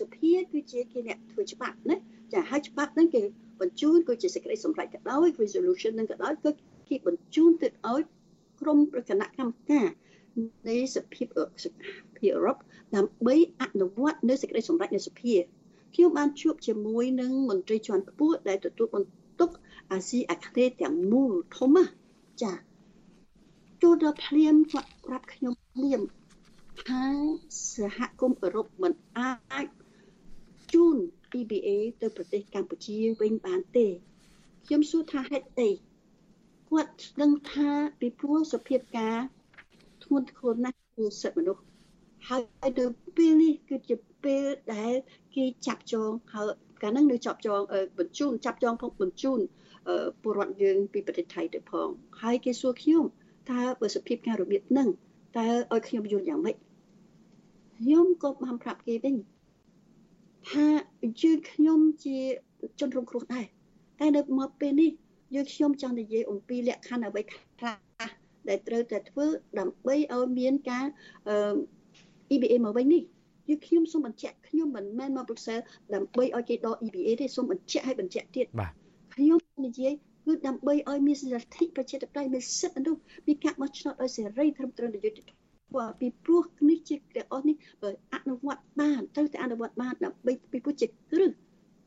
Speaker 17: សភាគឺជាគេអ្នកធ្វើច្បាប់ណាចាហើយច្បាប់ហ្នឹងគេបញ្ជូនគឺជាសេចក្តីសម្រេចក៏ដោយ resolution ហ្នឹងក៏ដោយគឺគេបញ្ជូនទៅឲ្យ ក្រុមប្រគណៈកម្មការនៃសភាសភាអឺរ៉ុបដើម្បីអនុវត្តនៅសេចក្តីសម្រេចនៃសភាខ្ញុំបានជួបជាមួយនឹងមន្ត្រីជាន់ខ្ពស់ដែលទទួលបន្ទុកអាស៊ីអាគ្នេយ៍ទាំងមូលធំចាចូលដល់ភ្លាមគាត់ប្រាប់ខ្ញុំភ្លាមថាសហគមន៍អឺរ៉ុបមិនអាចជូន EBA ទៅប្រទេសកម្ពុជាវិញបានទេខ្ញុំសួរថាហេតុអី គាត់ដឹងថាពីព្រោះសភាពការធ្ងន់ធ្ងរណាស់គឺសិទ្ធិមនុស្សហើយនៅពេលនេះគឺជាពេលដែលគេចាប់ចងហើយកាលហ្នឹងនៅចាប់ចងបញ្ជូនចាប់ចងផងបញ្ជូនពលរដ្ឋយើងពីប្រទេសថៃទៅផងហើយគេសួរខ្ញុំតើបើសភាពការរបៀបហ្នឹងតើឲ្យខ្ញុំយល់យ៉ាងម៉េចខ្ញុំក៏បានប្រាប់គេវិញថាយើងខ្ញុំជាជនរងគ្រោះដែរតែនៅមកពេលនេះ យើងខ្ញុំចង់និយាយអំពីលក្ខខណ្ឌអ្វីខ្លះដែលត្រូវតែធ្វើដើម្បីឲ្យមានការ EBA មកវិញនេះយើងខ្ញុំសូមបញ្ជាក់ខ្ញុំមិនមែនមកប្រឹក្សាដើម្បីឲ្យគេដក EBA ទេសូមបញ្ជាក់ឲ្យបញ្ជាក់ទៀតខ្ញុំនិយាយគឺដើម្បីឲ្យមានសិទ្ធិប្រជាធិបតេយ្យមានសិទ្ធិមនុស្សមានការបោះឆ្នោតឲ្យសេរីត្រឹមត្រូវនយោបាយព្រោះពីព្រោះនេះជាទាំងអស់នេះបើអនុវត្តបានត្រូវតែអនុវត្តបានដើម្បីពីព្រោះជាគ្រឹះ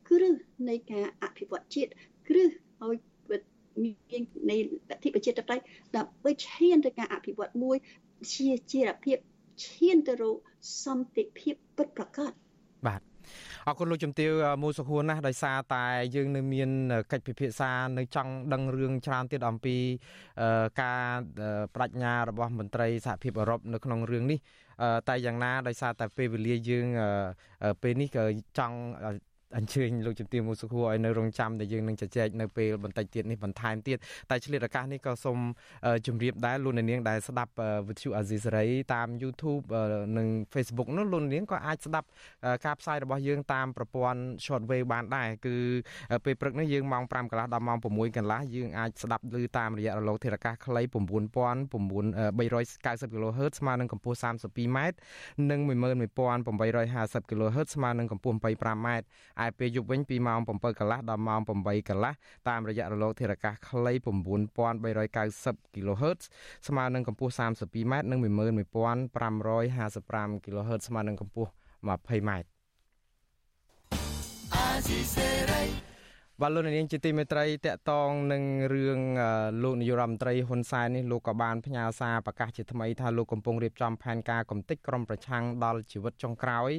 Speaker 17: គ្រឹះនៃការអភិវឌ្ឍជាតិគ្រឹះឲ្យ មាននៃលទ្ធិប្រជាធិបតេយ្យដើម្បីឈានទៅការអភិវឌ្ឍមួយជាជាភាពឈានទៅរកសន្តិភាពពិតប្រាកដ
Speaker 3: បាទអរគុណលោកជំទាវមូសុខួនណាស់ដោយសារតែយើងនៅមានកិច្ចពិភាក្សានៅចង់ដឹងរឿងច្រើនទៀតអំពីការបដិញ្ញារបស់មន្ត្រីសហភាពអឺរ៉ុបនៅក្នុងរឿងនេះតែយ៉ាងណាដោយសារតែពេលវេលាយើងពេលនេះក៏ចង់ អញ្ជើញលោកជំទាវមូសុខួរឲ្យនៅរងចាំដែលយើងនឹងជជែកនៅពេលបន្តិចទៀតនេះបន្ថែមទៀតតែឆ្លៀតឱកាសនេះក៏សូមជម្រាបដែរលោកនាងដែលស្ដាប់វិទ្យុអាស៊ីសេរីតាម YouTube និង Facebook នោះលោកនាងក៏អាចស្ដាប់ការផ្សាយរបស់យើងតាមប្រព័ន្ធ Shortwave បានដែរគឺពេលព្រឹកនេះយើងម៉ោង5កន្លះដល់ម៉ោង6កន្លះយើងអាចស្ដាប់ឮតាមរយៈរលកធារកាសខ្លី9390 kHz ស្មើនឹងកម្ពស់ 32m និង11850 kHz ស្មើនឹងកម្ពស់ 25m ឯពេលយប់វិញពីម៉ោង7កន្លះដល់ម៉ោង8កន្លះតាមរយៈរលកធារកាសខ្លី9390 kHz ស្មើនឹងកម្ពស់ 32m និង11555 kHz ស្មើនឹងកម្ពស់ 20m អាស៊ីសេរីបាទលោកនាងជាទីមេត្រីតកតងនឹងរឿងលោកនាយរដ្ឋមន្ត្រីហ៊ុនសែននេះលោកក៏បានផ្ញើសារប្រកាសជាថ្មីថាលោកកំពុងរៀបចំផែនការកំទេចក្រុមប្រឆាំងដល់ជីវិតចុងក្រោយ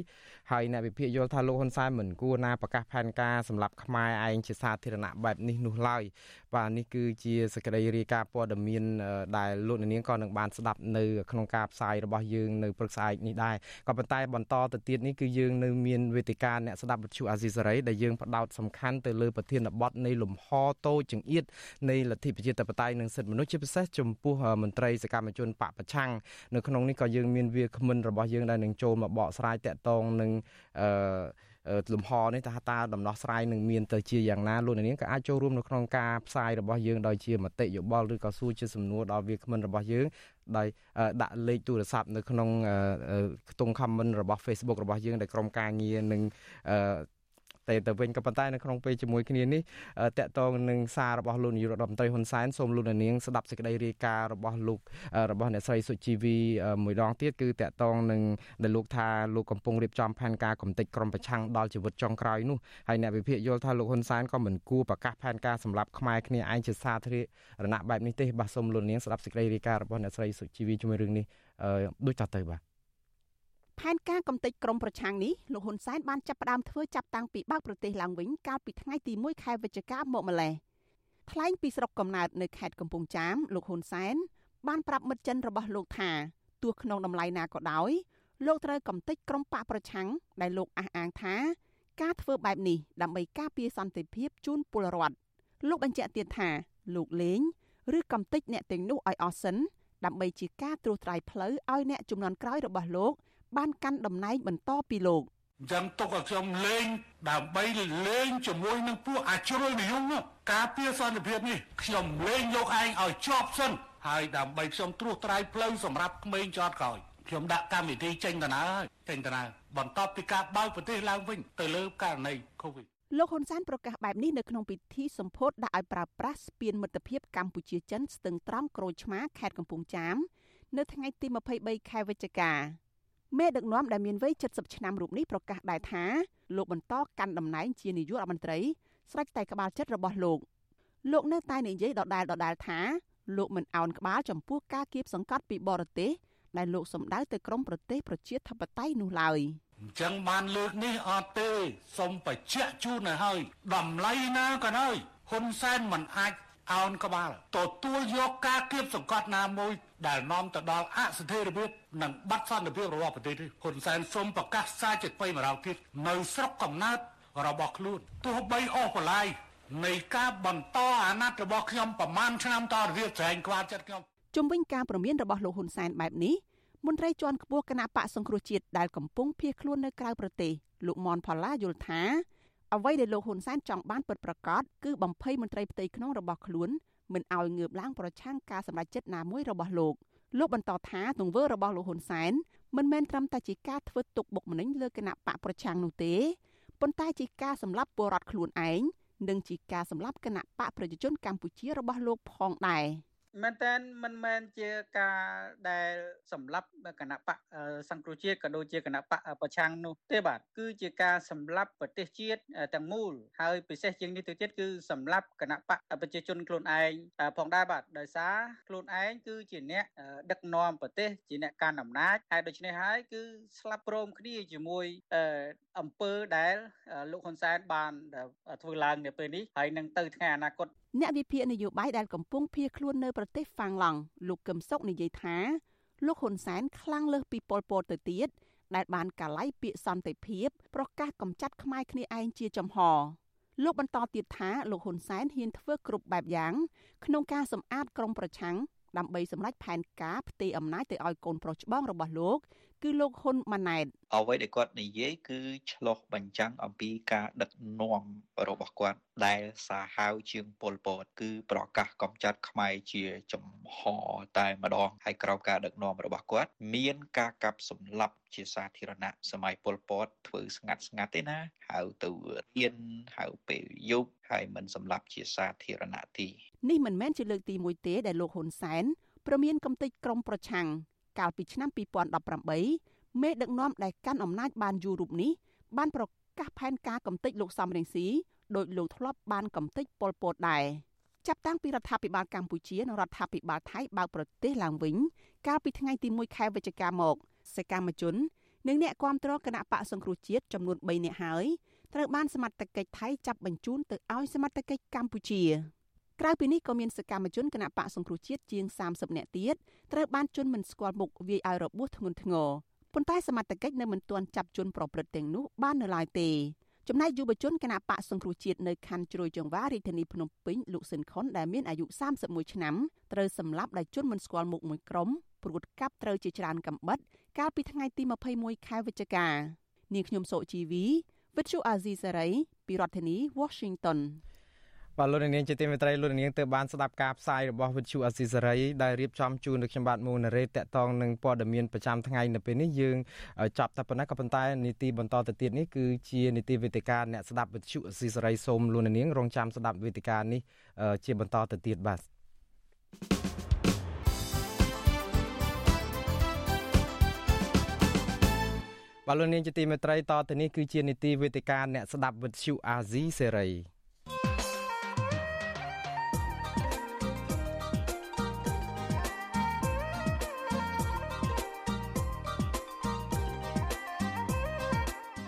Speaker 3: ហើយអ្នកវិភាគយល់ថាលោកហ៊ុនសែនមិនគួរណាប្រកាសផែនការសម្រាប់ខ្មែរឯងជាសាធារណៈបែបនេះនោះឡើយបាទនេះគឺជាសេចក្តីរាយការណ៍ព័ត៌មានដែលលោកនាងក៏នឹងបានស្ដាប់នៅក្នុងការផ្សាយរបស់យើងនៅព្រឹកស្អែកនេះដែរក៏ប៉ុន្តែបន្តទៅទៀតនេះគឺយើងនៅមានវេទិកាអ្នកស្ដាប់វិទ្យុអាស៊ីសេរីដែលយើងផ្ដោតសំខាន់ទៅលើប្រធានបទនៃលំហតូចចង្អៀតនៃលទ្ធិប្រជាធិបតេយ្យនិងសិទ្ធិមនុស្សជាពិសេសចំពោះមន្ត្រីសកម្មជនបកប្រឆាំងនៅក្នុងនេះក៏យើងមានវាគ្មិនរបស់យើងដែលនឹងចូលមកបកស្រាយតាក់ទងនឹងអឺលំហនេះថាតើដំណោះស្រាយនឹងមានទៅជាយ៉ាងណាលោកនាងក៏អាចចូលរួមនៅក្នុងការផ្សាយរបស់យើងដោយជាមតិយោបល់ឬក៏សួរជាសំណួរដល់វាគ្មិនរបស់យើងដោយដាក់លេខទូរស័ព្ទនៅក្នុងខ្ទង់ comment របស់ Facebook របស់យើងដែលក្រុមការងារនឹង តែទៅវិញក៏ប៉ុន្តែនៅក្នុងពេលជាមួយគ្នានេះតកតងនឹងសាររបស់លោកនាយករដ្ឋមន្ត្រីហ៊ុនសែនសូមលោកនាងស្ដាប់សេចក្តីរាយការណ៍របស់លោករបស់អ្នកស្រីសុជីវីមួយដងទៀតគឺតកតងនឹងដែលលោកថាលោកកំពុងរៀបចំផែនការកំទេចក្រុមប្រឆាំងដល់ជីវិតចុងក្រោយនោះហើយអ្នកវិភាគយល់ថាលោកហ៊ុនសែនក៏មិនគួរប្រកាសផែនការសម្រាប់ខ្មែរគ្នាឯងជាសាធារណៈបែបនេះទេបាទសូមលោកនាងស្ដាប់សេចក្តីរាយការណ៍របស់អ្នកស្រីសុជីវីជាមួយរឿងនេះដូចតទៅបាទ
Speaker 1: ផែនការកំទេចក្រមប្រឆាំងនេះលោកហ៊ុនសែនបានចាប់ផ្ដើមធ្វើចាប់តាំងពីបើកប្រទេសឡើងវិញកាលពីថ្ងៃទី1ខែវិច្ឆិកាមកម្លេះថ្លែងពីស្រុកកំណើតនៅខេត្តកំពង់ចាមលោកហ៊ុនសែនបានប្រាប់មិត្តចិនរបស់លោកថាទោះក្នុងតម្លៃណាក៏ដោយលោកត្រូវកំទេចក្រមបកប្រឆាំងដែលលោកអះអាងថា ការធ្វើបែបនេះដើម្បីការពារសន្តិភាពជូនពលរដ្ឋលោកបញ្ជាក់ទៀតថាលោកលេងឬកំទេចអ្នកទាំងនោះឲ្យអស់សិនដើម្បីជាការត្រួសត្រាយផ្លូវឲ្យអ្នកចំនួនក្រោយរបស់លោក បានកាន់តំណែងបន្តពីលោក
Speaker 9: អញ្ចឹងទុកឲ្យខ្ញុំលេងដើម្បីលេងជាមួយនឹងពួកអាជ្រុលនិយមការពារសន្តិភាពនេះខ្ញុំលេងលោកឯងឲ្យជាប់សិនហើយដើម្បីខ្ញុំត្រួសត្រាយផ្លូវសម្រាប់ក្មេងចតក្រោយខ្ញុំដាក់កម្មវិធីចេញដំណើរហើយចេញដំណើរបន្ទាប់ពីការបើកប្រទេសឡើងវិញទៅលើករណី COVID
Speaker 1: លោកហ៊ុនសែនប្រកាសបែបនេះនៅក្នុងពិធីសម្ពោធដាក់ឲ្យប្រើប្រាស់ស្ពានមិត្តភាពកម្ពុជាចិនស្ទឹងត្រង់ក្រូចឆ្មាខេត្តកំពង់ចាម នៅថ្ងៃទី23ខែវិច្ឆិកា មេដឹកនាំដែលមានវ័យ70ឆ្នាំរូបនេះប្រកាសដែរថាលោកបន្តកាន់តំណែងជានាយករដ្ឋមន្ត្រីស្រេចតែក្បាលចិត្តរបស់លោកលោកនៅតែនិយាយដដែលដដែលថាលោកមិនអោនក្បាលចំពោះការគៀបសង្កត់ពីបរទេសដែលលោកសម្ដៅទៅក្រមប្រទេសប្រជាធិបតេយ្យនោះឡើយ
Speaker 9: អញ្ចឹងបានលើកនេះអត់ទេសូមបញ្ជាក់ជូនឲ្យហើយតម្លៃណាក៏ដោយហ៊ុនសែនមិនអាច អោនក្បាលទទួលយកការគៀបសង្កត់ណាមួយដែលនាំទៅដល់អស្ថិរភាពនិងបាត់សន្តិភាពរបស់ប្រទេសនេះហ៊ុនសែនសូមប្រកាសសារជាថ្មីម្ដងទៀតនៅស្រុកកំណើតរបស់ខ្លួនទោះបីអស់បន្លាយនៃការបន្តអាណត្តិរបស់ខ្ញុំប្រមាណឆ្នាំតរវាស្រែងខ្វល់ចិត្តខ្ញុំ
Speaker 1: ជំវិញការប្រមានរបស់លោកហ៊ុនសែនបែបនេះមន្ត្រីជាន់ខ្ពស់គណៈបកសង្គ្រោះជាតិដែលកំពុងភៀសខ្លួននៅក្រៅប្រទេសលោកមនផល្លាយល់ថា អ្វីដែលលោកហ៊ុនសែនចង់បានពិតប្រាកដគឺបំភ័យមន្ត្រីផ្ទៃក្នុងរបស់ខ្លួនមិនឲ្យងើបឡើងប្រឆាំងការសម្រេចចិត្តណាមួយរបស់លោកលោកបន្តថាទង្វើរបស់លោកហ៊ុនសែនមិនមែនត្រឹមតែជាការធ្វើទុកបុកម្នេញលើគណៈបកប្រឆាំងនោះទេប៉ុន្តែជាការសម្លាប់ពលរដ្ឋខ្លួនឯងនិងជាការសម្លាប់គណៈបកប្រជាជនកម្ពុជារបស់លោកផងដែរ។
Speaker 10: មែនតើមិនមែនជាការដែលសម្លាប់គណៈបកសង្គ្រោះជាតិក៏ដូចជាគណៈបកប្រឆាំងនោះទេបាទគឺជាការសម្លាប់ប្រទេសជាតិទាំងមូលហើយពិសេសជាងនេះទៅទៀតគឺសម្លាប់គណៈបកប្រជាជនខ្លួនឯងផងដែរបាទដោយសារខ្លួនឯងគឺជាអ្នកដឹកនាំប្រទេសជាអ្នកកាន់អំណាចហើយដូច្នេះហើយគឺស្លាប់ព្រមគ្នាជាមួយអំពើដែលលោកហ៊ុនសែនបានធ្វើឡើងនៅពេលនេះហើយនឹងទៅថ្ងៃអនាគត
Speaker 1: អ្នកវិភាគនយោបាយដែលកំពុងភៀសខ្លួននៅប្រទេសហ្វាំងឡង់លោកកឹមសុខនិយាយថាលោកហ៊ុនសែនខ្លាំងលើសពីប៉ុលពតទៅទៀតដែលបានកាឡៃពាក្យសន្តិភាពប្រកាសកំចាត់ខ្មែរគ្នាឯងជាចំហលោកបន្តទៀតថាលោកហ៊ុនសែនហ៊ានធ្វើគ្រប់បែបយ៉ាង ក្នុងការសម្អាតក្រុមប្រឆាំងដើម្បីសម្រេចផែនការផ្ទេរអំណាចទៅឲ្យកូនប្រុសច្បងរបស់លោក គឺលោកហ៊ុនម៉ាណែត
Speaker 11: អ្វីដែលគាត់និយាយគឺឆ្លោះបញ្ចាំងអំពីការដឹកនាំរបស់គាត់ដែលសាហាវជាងពលពតគឺប្រកាសកំចាត់ខ្មែរជាចំហតែម្ដងហើយក្រោមការដឹកនាំរបស់គាត់មានការកាប់សម្លាប់ជាសាធារណៈសម័យពលពតធ្វើស្ងាត់ស្ងាត់ទេណាហៅទៅរៀនហៅពេលយប់ហើយមិនសម្លាប់ជាសាធារណៈទេ
Speaker 1: នេះមិនមែនជាលើកទី1ទេដែលលោកហ៊ុនសែនប្រមានកំទេចក្រមប្រឆាំង កាលពីឆ្នាំ2018មេដឹកនាំដែលកាន់អំណាចបានយូររូបនេះបានប្រកាសផែនការកំទេចលោកសំរងស៊ីដោយលោកធ្លាប់បានកំទេចប៉ុលពតដែរចាប់តាំងពីរដ្ឋាភិបាលកម្ពុជានិងរដ្ឋាភិបាលថៃបើកប្រទេសឡើងវិញកាលពីថ្ងៃទី1ខែវិច្ឆិកាមកសកម្មជននិងអ្នកគាំទ្រគណៈបកសង្គ្រោះជាតិចំនួន3នាក់ហើយត្រូវបានសមត្ថកិច្ចថៃចាប់បញ្ជូនទៅឲ្យសមត្ថកិច្ចកម្ពុជា ក្រៅពីនេះក៏មានសកម្មជនគណៈបកសង្គ្រោះជាតិជាង30នាក់ទៀតត្រូវបានជន់មិនស្គាល់មុខវាយឲ្យរបួសធ្ងន់ធ្ងរប៉ុន្តែសមត្ថកិច្ចនៅមិនទាន់ចាប់ជនប្រព្រឹត្តទាំងនោះបាននៅឡើយទេចំណែកយុវជនគណៈបកសង្គ្រោះជាតិនៅខណ្ឌជ្រោយចង្វារាជធានីភ្នំពេញលោកស៊ិនខុនដែលមានអាយុ31ឆ្នាំត្រូវសម្លាប់ដោយជនមិនស្គាល់មុខមួយក្រុមព្រួតកាប់ត្រូវជាច្រើនកំបិត កាលពីថ្ងៃទី21ខែវិច្ឆិកានាងខ្ញុំសូជីវីវិទ្យុអាស៊ីសេរីពីរដ្ឋធានី Washington
Speaker 3: បាទលោកនាងជាទីមេត្រីលោកនាងទើបបានស្ដាប់ការផ្សាយរបស់វិទ្យុអស៊ីសេរីដែលរៀបចំជូននៅខ្ញុំបាទមូណារ៉េតកតងនឹងព័ត៌មានប្រចាំថ្ងៃនៅពេលនេះយើងចាប់តែប៉ុណ្ណេះក៏ប៉ុន្តែនីតិបន្តទៅទៀតនេះគឺជានីតិវេទិកាអ្នកស្ដាប់វិទ្យុអស៊ីសេរីសូមលោកនាងរងចាំស្ដាប់វេទិកានេះជាបន្តទៅទៀតបាទបលូននាងជាទីមេត្រីតទៅនេះគឺជានីតិវេទិកាអ្នកស្ដាប់វិទ្យុអាស៊ីសេរី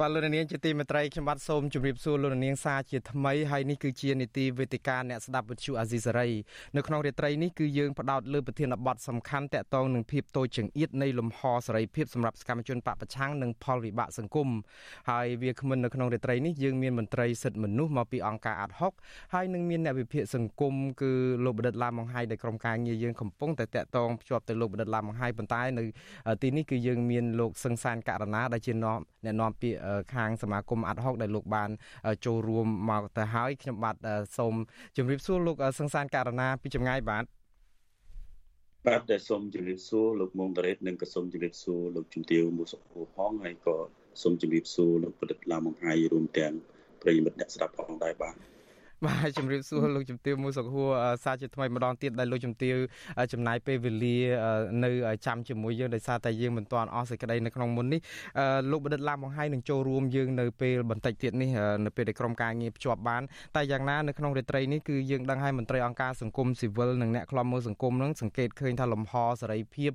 Speaker 3: បាទលោកនាងជាទីមេត្រីខ្ញុំបាទសូមជម្រាបសួរលោកនាងសាជាថ្មីហើយនេះគឺជានីតិវេទិកាអ្នកស្ដាប់វិទ្យុអាស៊ីសេរីនៅក្នុងរាត្រីនេះគឺយើងផ្ដោតលើប្រធានបទសំខាន់តកតងនឹងភាពតូចចង្អៀតនៃលំហសេរីភាពសម្រាប់សកម្មជនបពប្រឆាំងនិងផលវិបាកសង្គមហើយវាគ្មិននៅក្នុងរាត្រីនេះយើងមានមន្ត្រីសិទ្ធិមនុស្សមកពីអង្គការអាត់ហុកហើយនឹងមានអ្នកវិភាគសង្គមគឺលោកបណ្ឌិតឡាមបង្ហាយដែលក្រុមការងារយើងកំពុងតែតកតងភ្ជាប់ទៅលោកបណ្ឌិតឡាមបង្ហាយប៉ុន្តែនៅទីនេះគឺយើងមានលោកសឹងសានករណាដែលជាអ្នកនាំពាក្យខាងសមាគមអាត់ហុកដែលលោកបាន ចូលរួមមកទៅហើយខ្ញុំបាទសូមជម្រាបសួរលោកសង្សានករណាពីចម្ងាយបាទ
Speaker 8: បាទដែលសូមជម្រាបសួរលោកមុងតារ៉េតនិងក៏សូមជម្រាបសួរលោកជំទាវមូសុខូផងហើយក៏សូមជម្រាបសួរលោកប្រឌិតឡាមបង្ហាយរួមទាំងប្រិយមិត្តអ្នកស្ដាប់ផងដែរបាទ
Speaker 3: បាទជំរាបសួរលោកជំទាវមួយសុខហួរសារជាថ្មីម្ដងទៀតដែលលោកជំទាវចំណាយពេលវេលានៅចាំជាមួយយើងដោយសារតែយើងមិនទាន់អស់សេចក្តីនៅក្នុងមុននេះលោកបណ្ឌិតឡាមបង្ហាញនឹងចូលរួមយើងនៅពេលបន្តិចទៀតនេះនៅពេលដែលក្រុមការងារភ្ជាប់បានតែយ៉ាងណានៅក្នុងរាត្រីនេះគឺយើងដឹងហើយមន្ត្រីអង្គការសង្គមស៊ីវិលនិងអ្នកខ្លំមើលសង្គមនឹងសង្កេតឃើញថាលំហសេរីភាព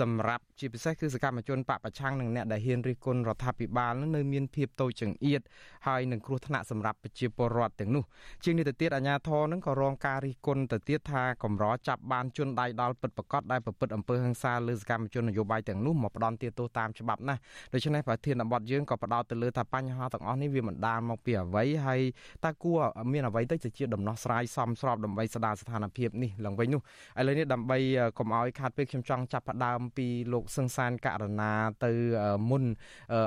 Speaker 3: សម្រាប់ជាពិសេសគឺសកម្មជនបពប្រឆាំងនិងអ្នកដែលហ៊ានរិះគន់រដ្ឋាភិបាលនឹងនៅមានភាពតូចចង្អៀតហើយនឹងគ្រោះថ្នាក់សម្រាប់ប្រជាពលរដ្ឋទាំងនោះជាងនេះទៅទៀតអាជ្ញាធរនឹងក៏រងការរិះគន់ទៅទៀតថាកម្រចាប់បានជនដៃដល់ពិតប្រកបដែលប្រព្រឹត្តអំពើហិង្សាលើសកម្មជននយោបាយទាំងនោះមកផ្ដន់ទាទោសតាមច្បាប់ណាដូច្នេះប្រធានបទយើងក៏ផ្ដោតទៅលើថាបញ្ហាទាំងអស់នេះវាមិនដាលមកពីអ្វីហើយតើគួរមានអ្វីទៅជាដំណោះស្រាយសមស្របដើម្បីស្ដារស្ថានភាពនេះឡើងវិញនោះឥឡូវនេះដើម្បីកុំឲ្យខាតពេលខ្ញុំចង់ចាប់ផ្ដើមពីលោកសឹងសានករណាទៅមុន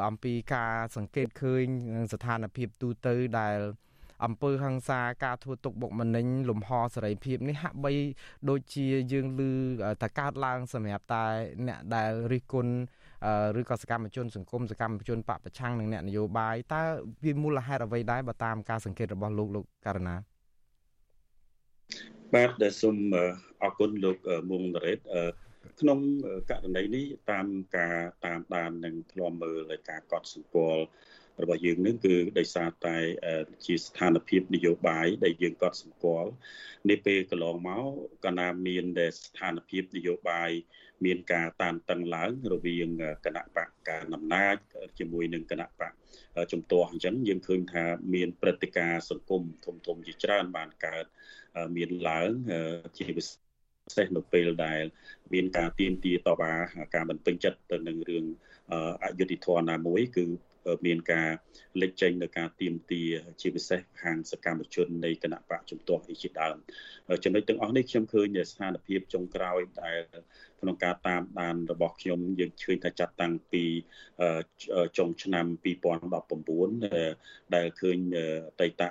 Speaker 3: អំពីការសង្កេតឃើញស្ថានភាពទូទៅដែលអំពើហិង្សាការធ្វើទុកបុកម្នេញលំហសេរីភាពនេះហាក់បីដូចជាយើងឮតែកើតឡើងសម្រាប់តែអ្នកដែលរិះគន់ឬក៏សកម្មជនសង្គមសកម្មជនបពប្រឆាំងនឹងអ្នកនយោបាយតើវាមូលហេតុអ្វីដែរបើតាមការសង្កេតរបស់លោកលោកករណា
Speaker 8: បាទដែលសូមអរគុណលោកមុងរ៉េត ក្នុងករណីនេះតាមការតាមដាននិងធ្លាប់មើលការកត់សម្គាល់របស់យើងនឹងគឺដោយសារតែជាស្ថានភាពនយោបាយដែលយើងកត់សម្គាល់នេះពេលកន្លងមកកាលណាមានដែលស្ថានភាពនយោបាយមានការតានតឹងឡើងរវាងគណៈបកការអំណាចជាមួយនឹងគណៈបកជំទាស់អញ្ចឹងយើងឃើញថាមានព្រឹត្តិការណ៍សង្គមធំធំជាច្រើនបានកើតមានឡើងជាពិសេស នៅពេលដែល មានការទៀមទាតវ៉ាការមិនពេញចិត្តទៅនឹងរឿងអយុធធម៌ណាមួយ គឺមានការលេចចេញនៅការទៀមទាជាពិសេសខាងសកម្មជននៃគណៈបកជំទាស់អីជាដើមចំណុចទាំងអស់នេះខ្ញុំឃើញស្ថានភាពចុងក្រោយដែលក្នុងការតាមដានរបស់ខ្ញុំយើងឃើញថាចាត់តាំងពីចុងឆ្នាំ2019ដែលឃើញអតីត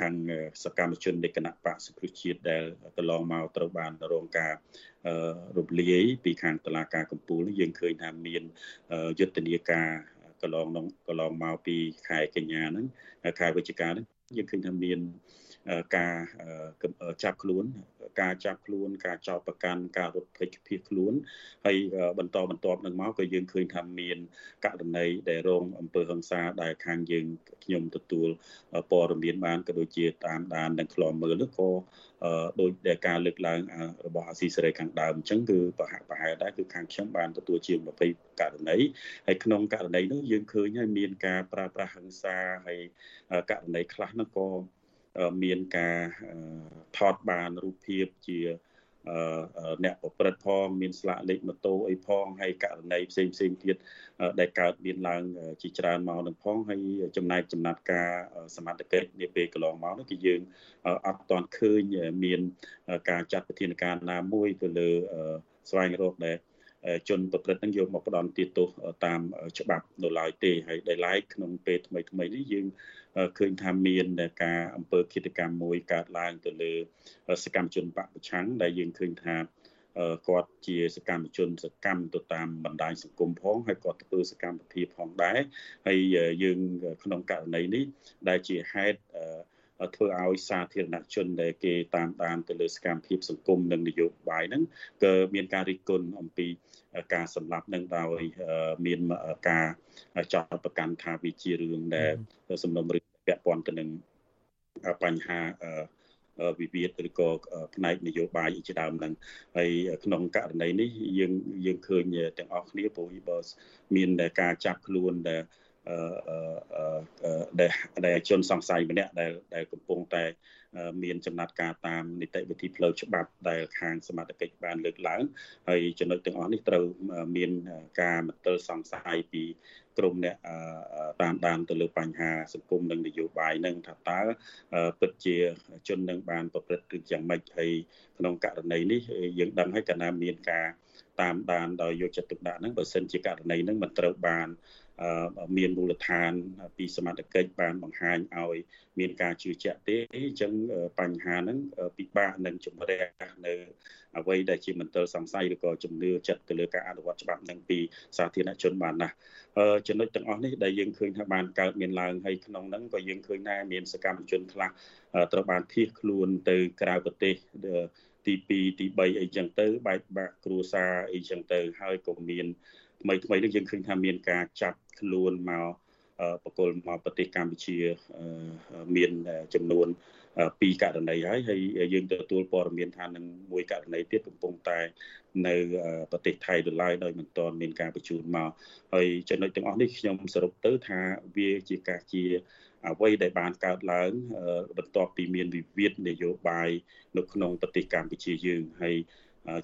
Speaker 8: ខាងសកម្មជននៃគណៈបកសង្គ្រោះជាតិដែលកន្លងមកត្រូវបានរងការរំលាយពីខាងតុលាការកំពូលយើងឃើញថាមានយុទ្ធនាការកន្លងកន្លងមកពីខែកញ្ញាហ្នឹងខែវិច្ឆិកាហ្នឹងយើងឃើញថាមាន ការចាប់ខ្លួន ការចាប់ខ្លួន ការចោទប្រកាន់ការរត់ភេទភៀសខ្លួនហើយបន្តបន្ទាប់នឹងមកក៏យើងឃើញថាមានករណីដែលរងអំពើហិង្សាដែលខាងយើងខ្ញុំទទួលព័ត៌មានបានក៏ដូចជាតាមដាននិងខ្លំមើលនោះក៏ដោយដែលការលើកឡើងរបស់អាស៊ីសេរីខាងដើមអញ្ចឹងគឺប្រហាក់ប្រហែលដែរគឺខាងខ្ញុំបានទទួលជាង20ករណីហើយក្នុងករណីនោះយើងឃើញហើយមានការប្រើប្រាស់ហិង្សាហើយករណីខ្លះនោះក៏ មានការថតបានរូបភាពជាអ្នកប្រព្រឹត្តផងមានស្លាកលេខម៉ូតូអីផងហើយករណីផ្សេងផ្សេងទៀតដែលកើតមានឡើងជាច្រើនមកនឹងផងហើយចំណែកចំណាត់ការសមត្ថកិច្ចនាពេលកន្លងមកនោះគឺយើងអត់ទាន់ឃើញមានការចាត់វិធានការណាមួយទៅលើស្វែងរកដែល ជនប្រព្រឹត្តនឹងយកមកផ្ដន់ទោសតាមច្បាប់នៅឡើយទេហើយដែលឡែកក្នុងពេលថ្មីថ្មីនេះយើងឃើញថាមានការអំពើឃាតកម្មមួយកើតឡើងទៅលើសកម្មជនបពប្រឆាំងដែលយើងឃើញថាគាត់ជាសកម្មជនសកម្មទៅតាមបណ្ដាញសង្គមផងហើយគាត់ធ្វើសកម្មភាពផងដែរហើយយើងក្នុងករណីនេះដែលជាហេតុ ធ្វើឲ្យសាធារណជនដែលគេតាមដានទៅលើសកម្មភាពសង្គមនិងនយោបាយហ្នឹងក៏មានការរិះគន់អំពីការសម្លាប់នឹងដោយមានការចោទប្រកាន់ថាវាជារឿងដែលសំណុំរឿងពាក់ព័ន្ធទៅនឹងបញ្ហាវិវាទឬក៏ផ្នែកនយោបាយជាដើមហ្នឹងហើយក្នុងករណីនេះយើងយើងឃើញទាំងអស់គ្នាព្រោះបើមានការចាប់ខ្លួនដែល ដែលដែលជនសង្ស័យម្នាក់ដែលដែលកំពុងតែ មានចំណាត់ការតាមនីតិវិធីផ្លូវច្បាប់ដែលខាងសមត្ថកិច្ចបានលើកឡើងហើយចំណុចទាំងអស់នេះត្រូវមានការមន្ទិលសង្ស័យពីក្រមអ្នកតាមដានទៅលើបញ្ហាសង្គមនិងនយោបាយនឹងថាតើពិតជាជននឹងបានប្រព្រឹត្តឬយ៉ាងម៉េចហើយក្នុងករណីនេះយើងដឹងហើយកណាមានការតាមដានដោយយកចិត្តទុកដាក់ហ្នឹងបើសិនជាករណីហ្នឹងមិនត្រូវបាន មានមូលដ្ឋាន ពីសមត្ថកិច្ចបានបង្ហាញឲ្យ មានការជឿជាក់ទេអញ្ចឹងបញ្ហាហ្នឹងពិបាកនឹងជំរះនៅអ្វីដែលជាមន្ទិលសង្ស័យឬក៏ជំនឿចិត្តទៅលើការអនុវត្តច្បាប់នឹងពីសាធារណជនបានណាស់ចំណុចទាំងអស់នេះដែលយើងឃើញថាបានកើតមានឡើងហើយក្នុងហ្នឹងក៏យើងឃើញដែរមានសកម្មជនខ្លះត្រូវបានភៀសខ្លួនទៅក្រៅប្រទេសទី2ទី3អីចឹងទៅបែកបាក់គ្រួសារអីចឹងទៅហើយក៏មាន ថ្មីថ្មីនេះយើងឃើញថាមានការចាប់ខ្លួនមកបកគលមកប្រទេសកម្ពុជាមានចំនួនពីរករណីហើយហើយយើងទទួលព័ត៌មានថានឹងមួយករណីទៀតកំពុងតែនៅប្រទេសថៃដុល្លារដោយមិនទាន់មានការបញ្ជូនមកហើយចំណុចទាំងអស់នេះខ្ញុំសរុបទៅថាវាជាការជាអ្វីដែលបានកើតឡើងបន្ទាប់ពីមានវិវាទនយោបាយនៅក្នុងប្រទេសកម្ពុជាយើងហើយ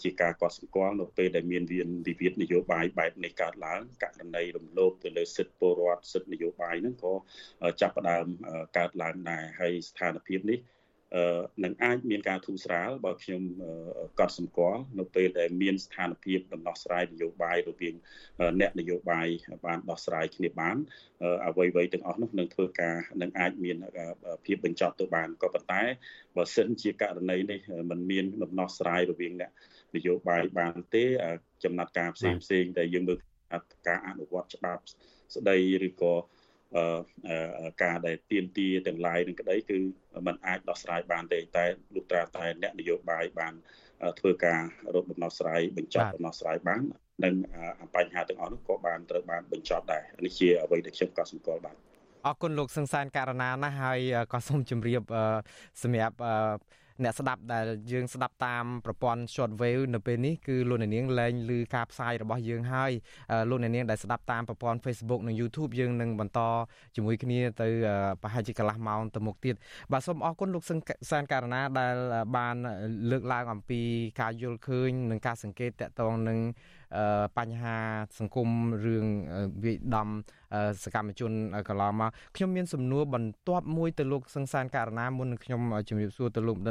Speaker 8: ជាការកត់សម្គាល់នៅពេលដែលមានវិវាទនយោបាយបែបនេះកើតឡើងករណីរំលោភទៅលើសិទ្ធិពលរដ្ឋសិទ្ធិនយោបាយហ្នឹងក៏ចាប់ផ្ដើមកើតឡើងដែរហើយស្ថានភាពនេះនឹងអាចមានការធូរស្រាលបើខ្ញុំកត់សម្គាល់នៅពេលដែលមានស្ថានភាពដំណោះស្រាយនយោបាយរវាងអ្នកនយោបាយបានដោះស្រាយគ្នាបានអ្វីៗទាំងអស់នោះនឹងធ្វើការនឹងអាចមានភាពបញ្ចប់ទៅបានក៏ប៉ុន្តែបើសិនជាករណីនេះมันមានដំណោះស្រាយរវាងអ្នក នយោបាយបានទេចំណាត់ការផ្សេងផ្សេងដែលយើងមើលការអនុវត្តច្បាប់ស្ដីឬក៏ការដែលទៀមទាទាំងឡាយនឹងក្តីគឺมันអាចដោះស្រាយបានទេតែលុះត្រាតែអ្នកនយោបាយបានធ្វើការរកដំណោះស្រាយបញ្ចប់ដំណោះស្រាយបាននិងបញ្ហាទាំងអស់នោះក៏បានត្រូវបានបញ្ចប់ដែរនេះជាអ្វីដែលខ្ញុំក៏សម្គាល់បាន
Speaker 3: អរគុណលោកសង្សានករណាណាហើយក៏សូមជម្រាបសម្រាប់ អ្នកស្ដាប់ដែលយើងស្ដាប់តាមប្រព័ន្ធ short wave នៅពេលនេះគឺលោកអ្នកនាងលែងឮការផ្សាយរបស់យើងហើយលោកអ្នកនាងដែលស្ដាប់តាមប្រព័ន្ធ Facebook និង YouTube យើងនឹងបន្តជាមួយគ្នាទៅប្រហែលជាកន្លះម៉ោងទៅមុខទៀតបាទសូមអរគុណលោកសង្សានករណាដែលបានលើកឡើងអំពីការយល់ឃើញនិងការសង្កេតតកតងនឹងបញ្ហាសង្គមរឿងវិដំសកម្មជនកន្លងមកខ្ញុំមានសំណួរបន្ទាប់មួយទៅលោកសង្សានករណាមុននឹងខ្ញុំជម្រាបសួរទៅលោកបណ្ឌិត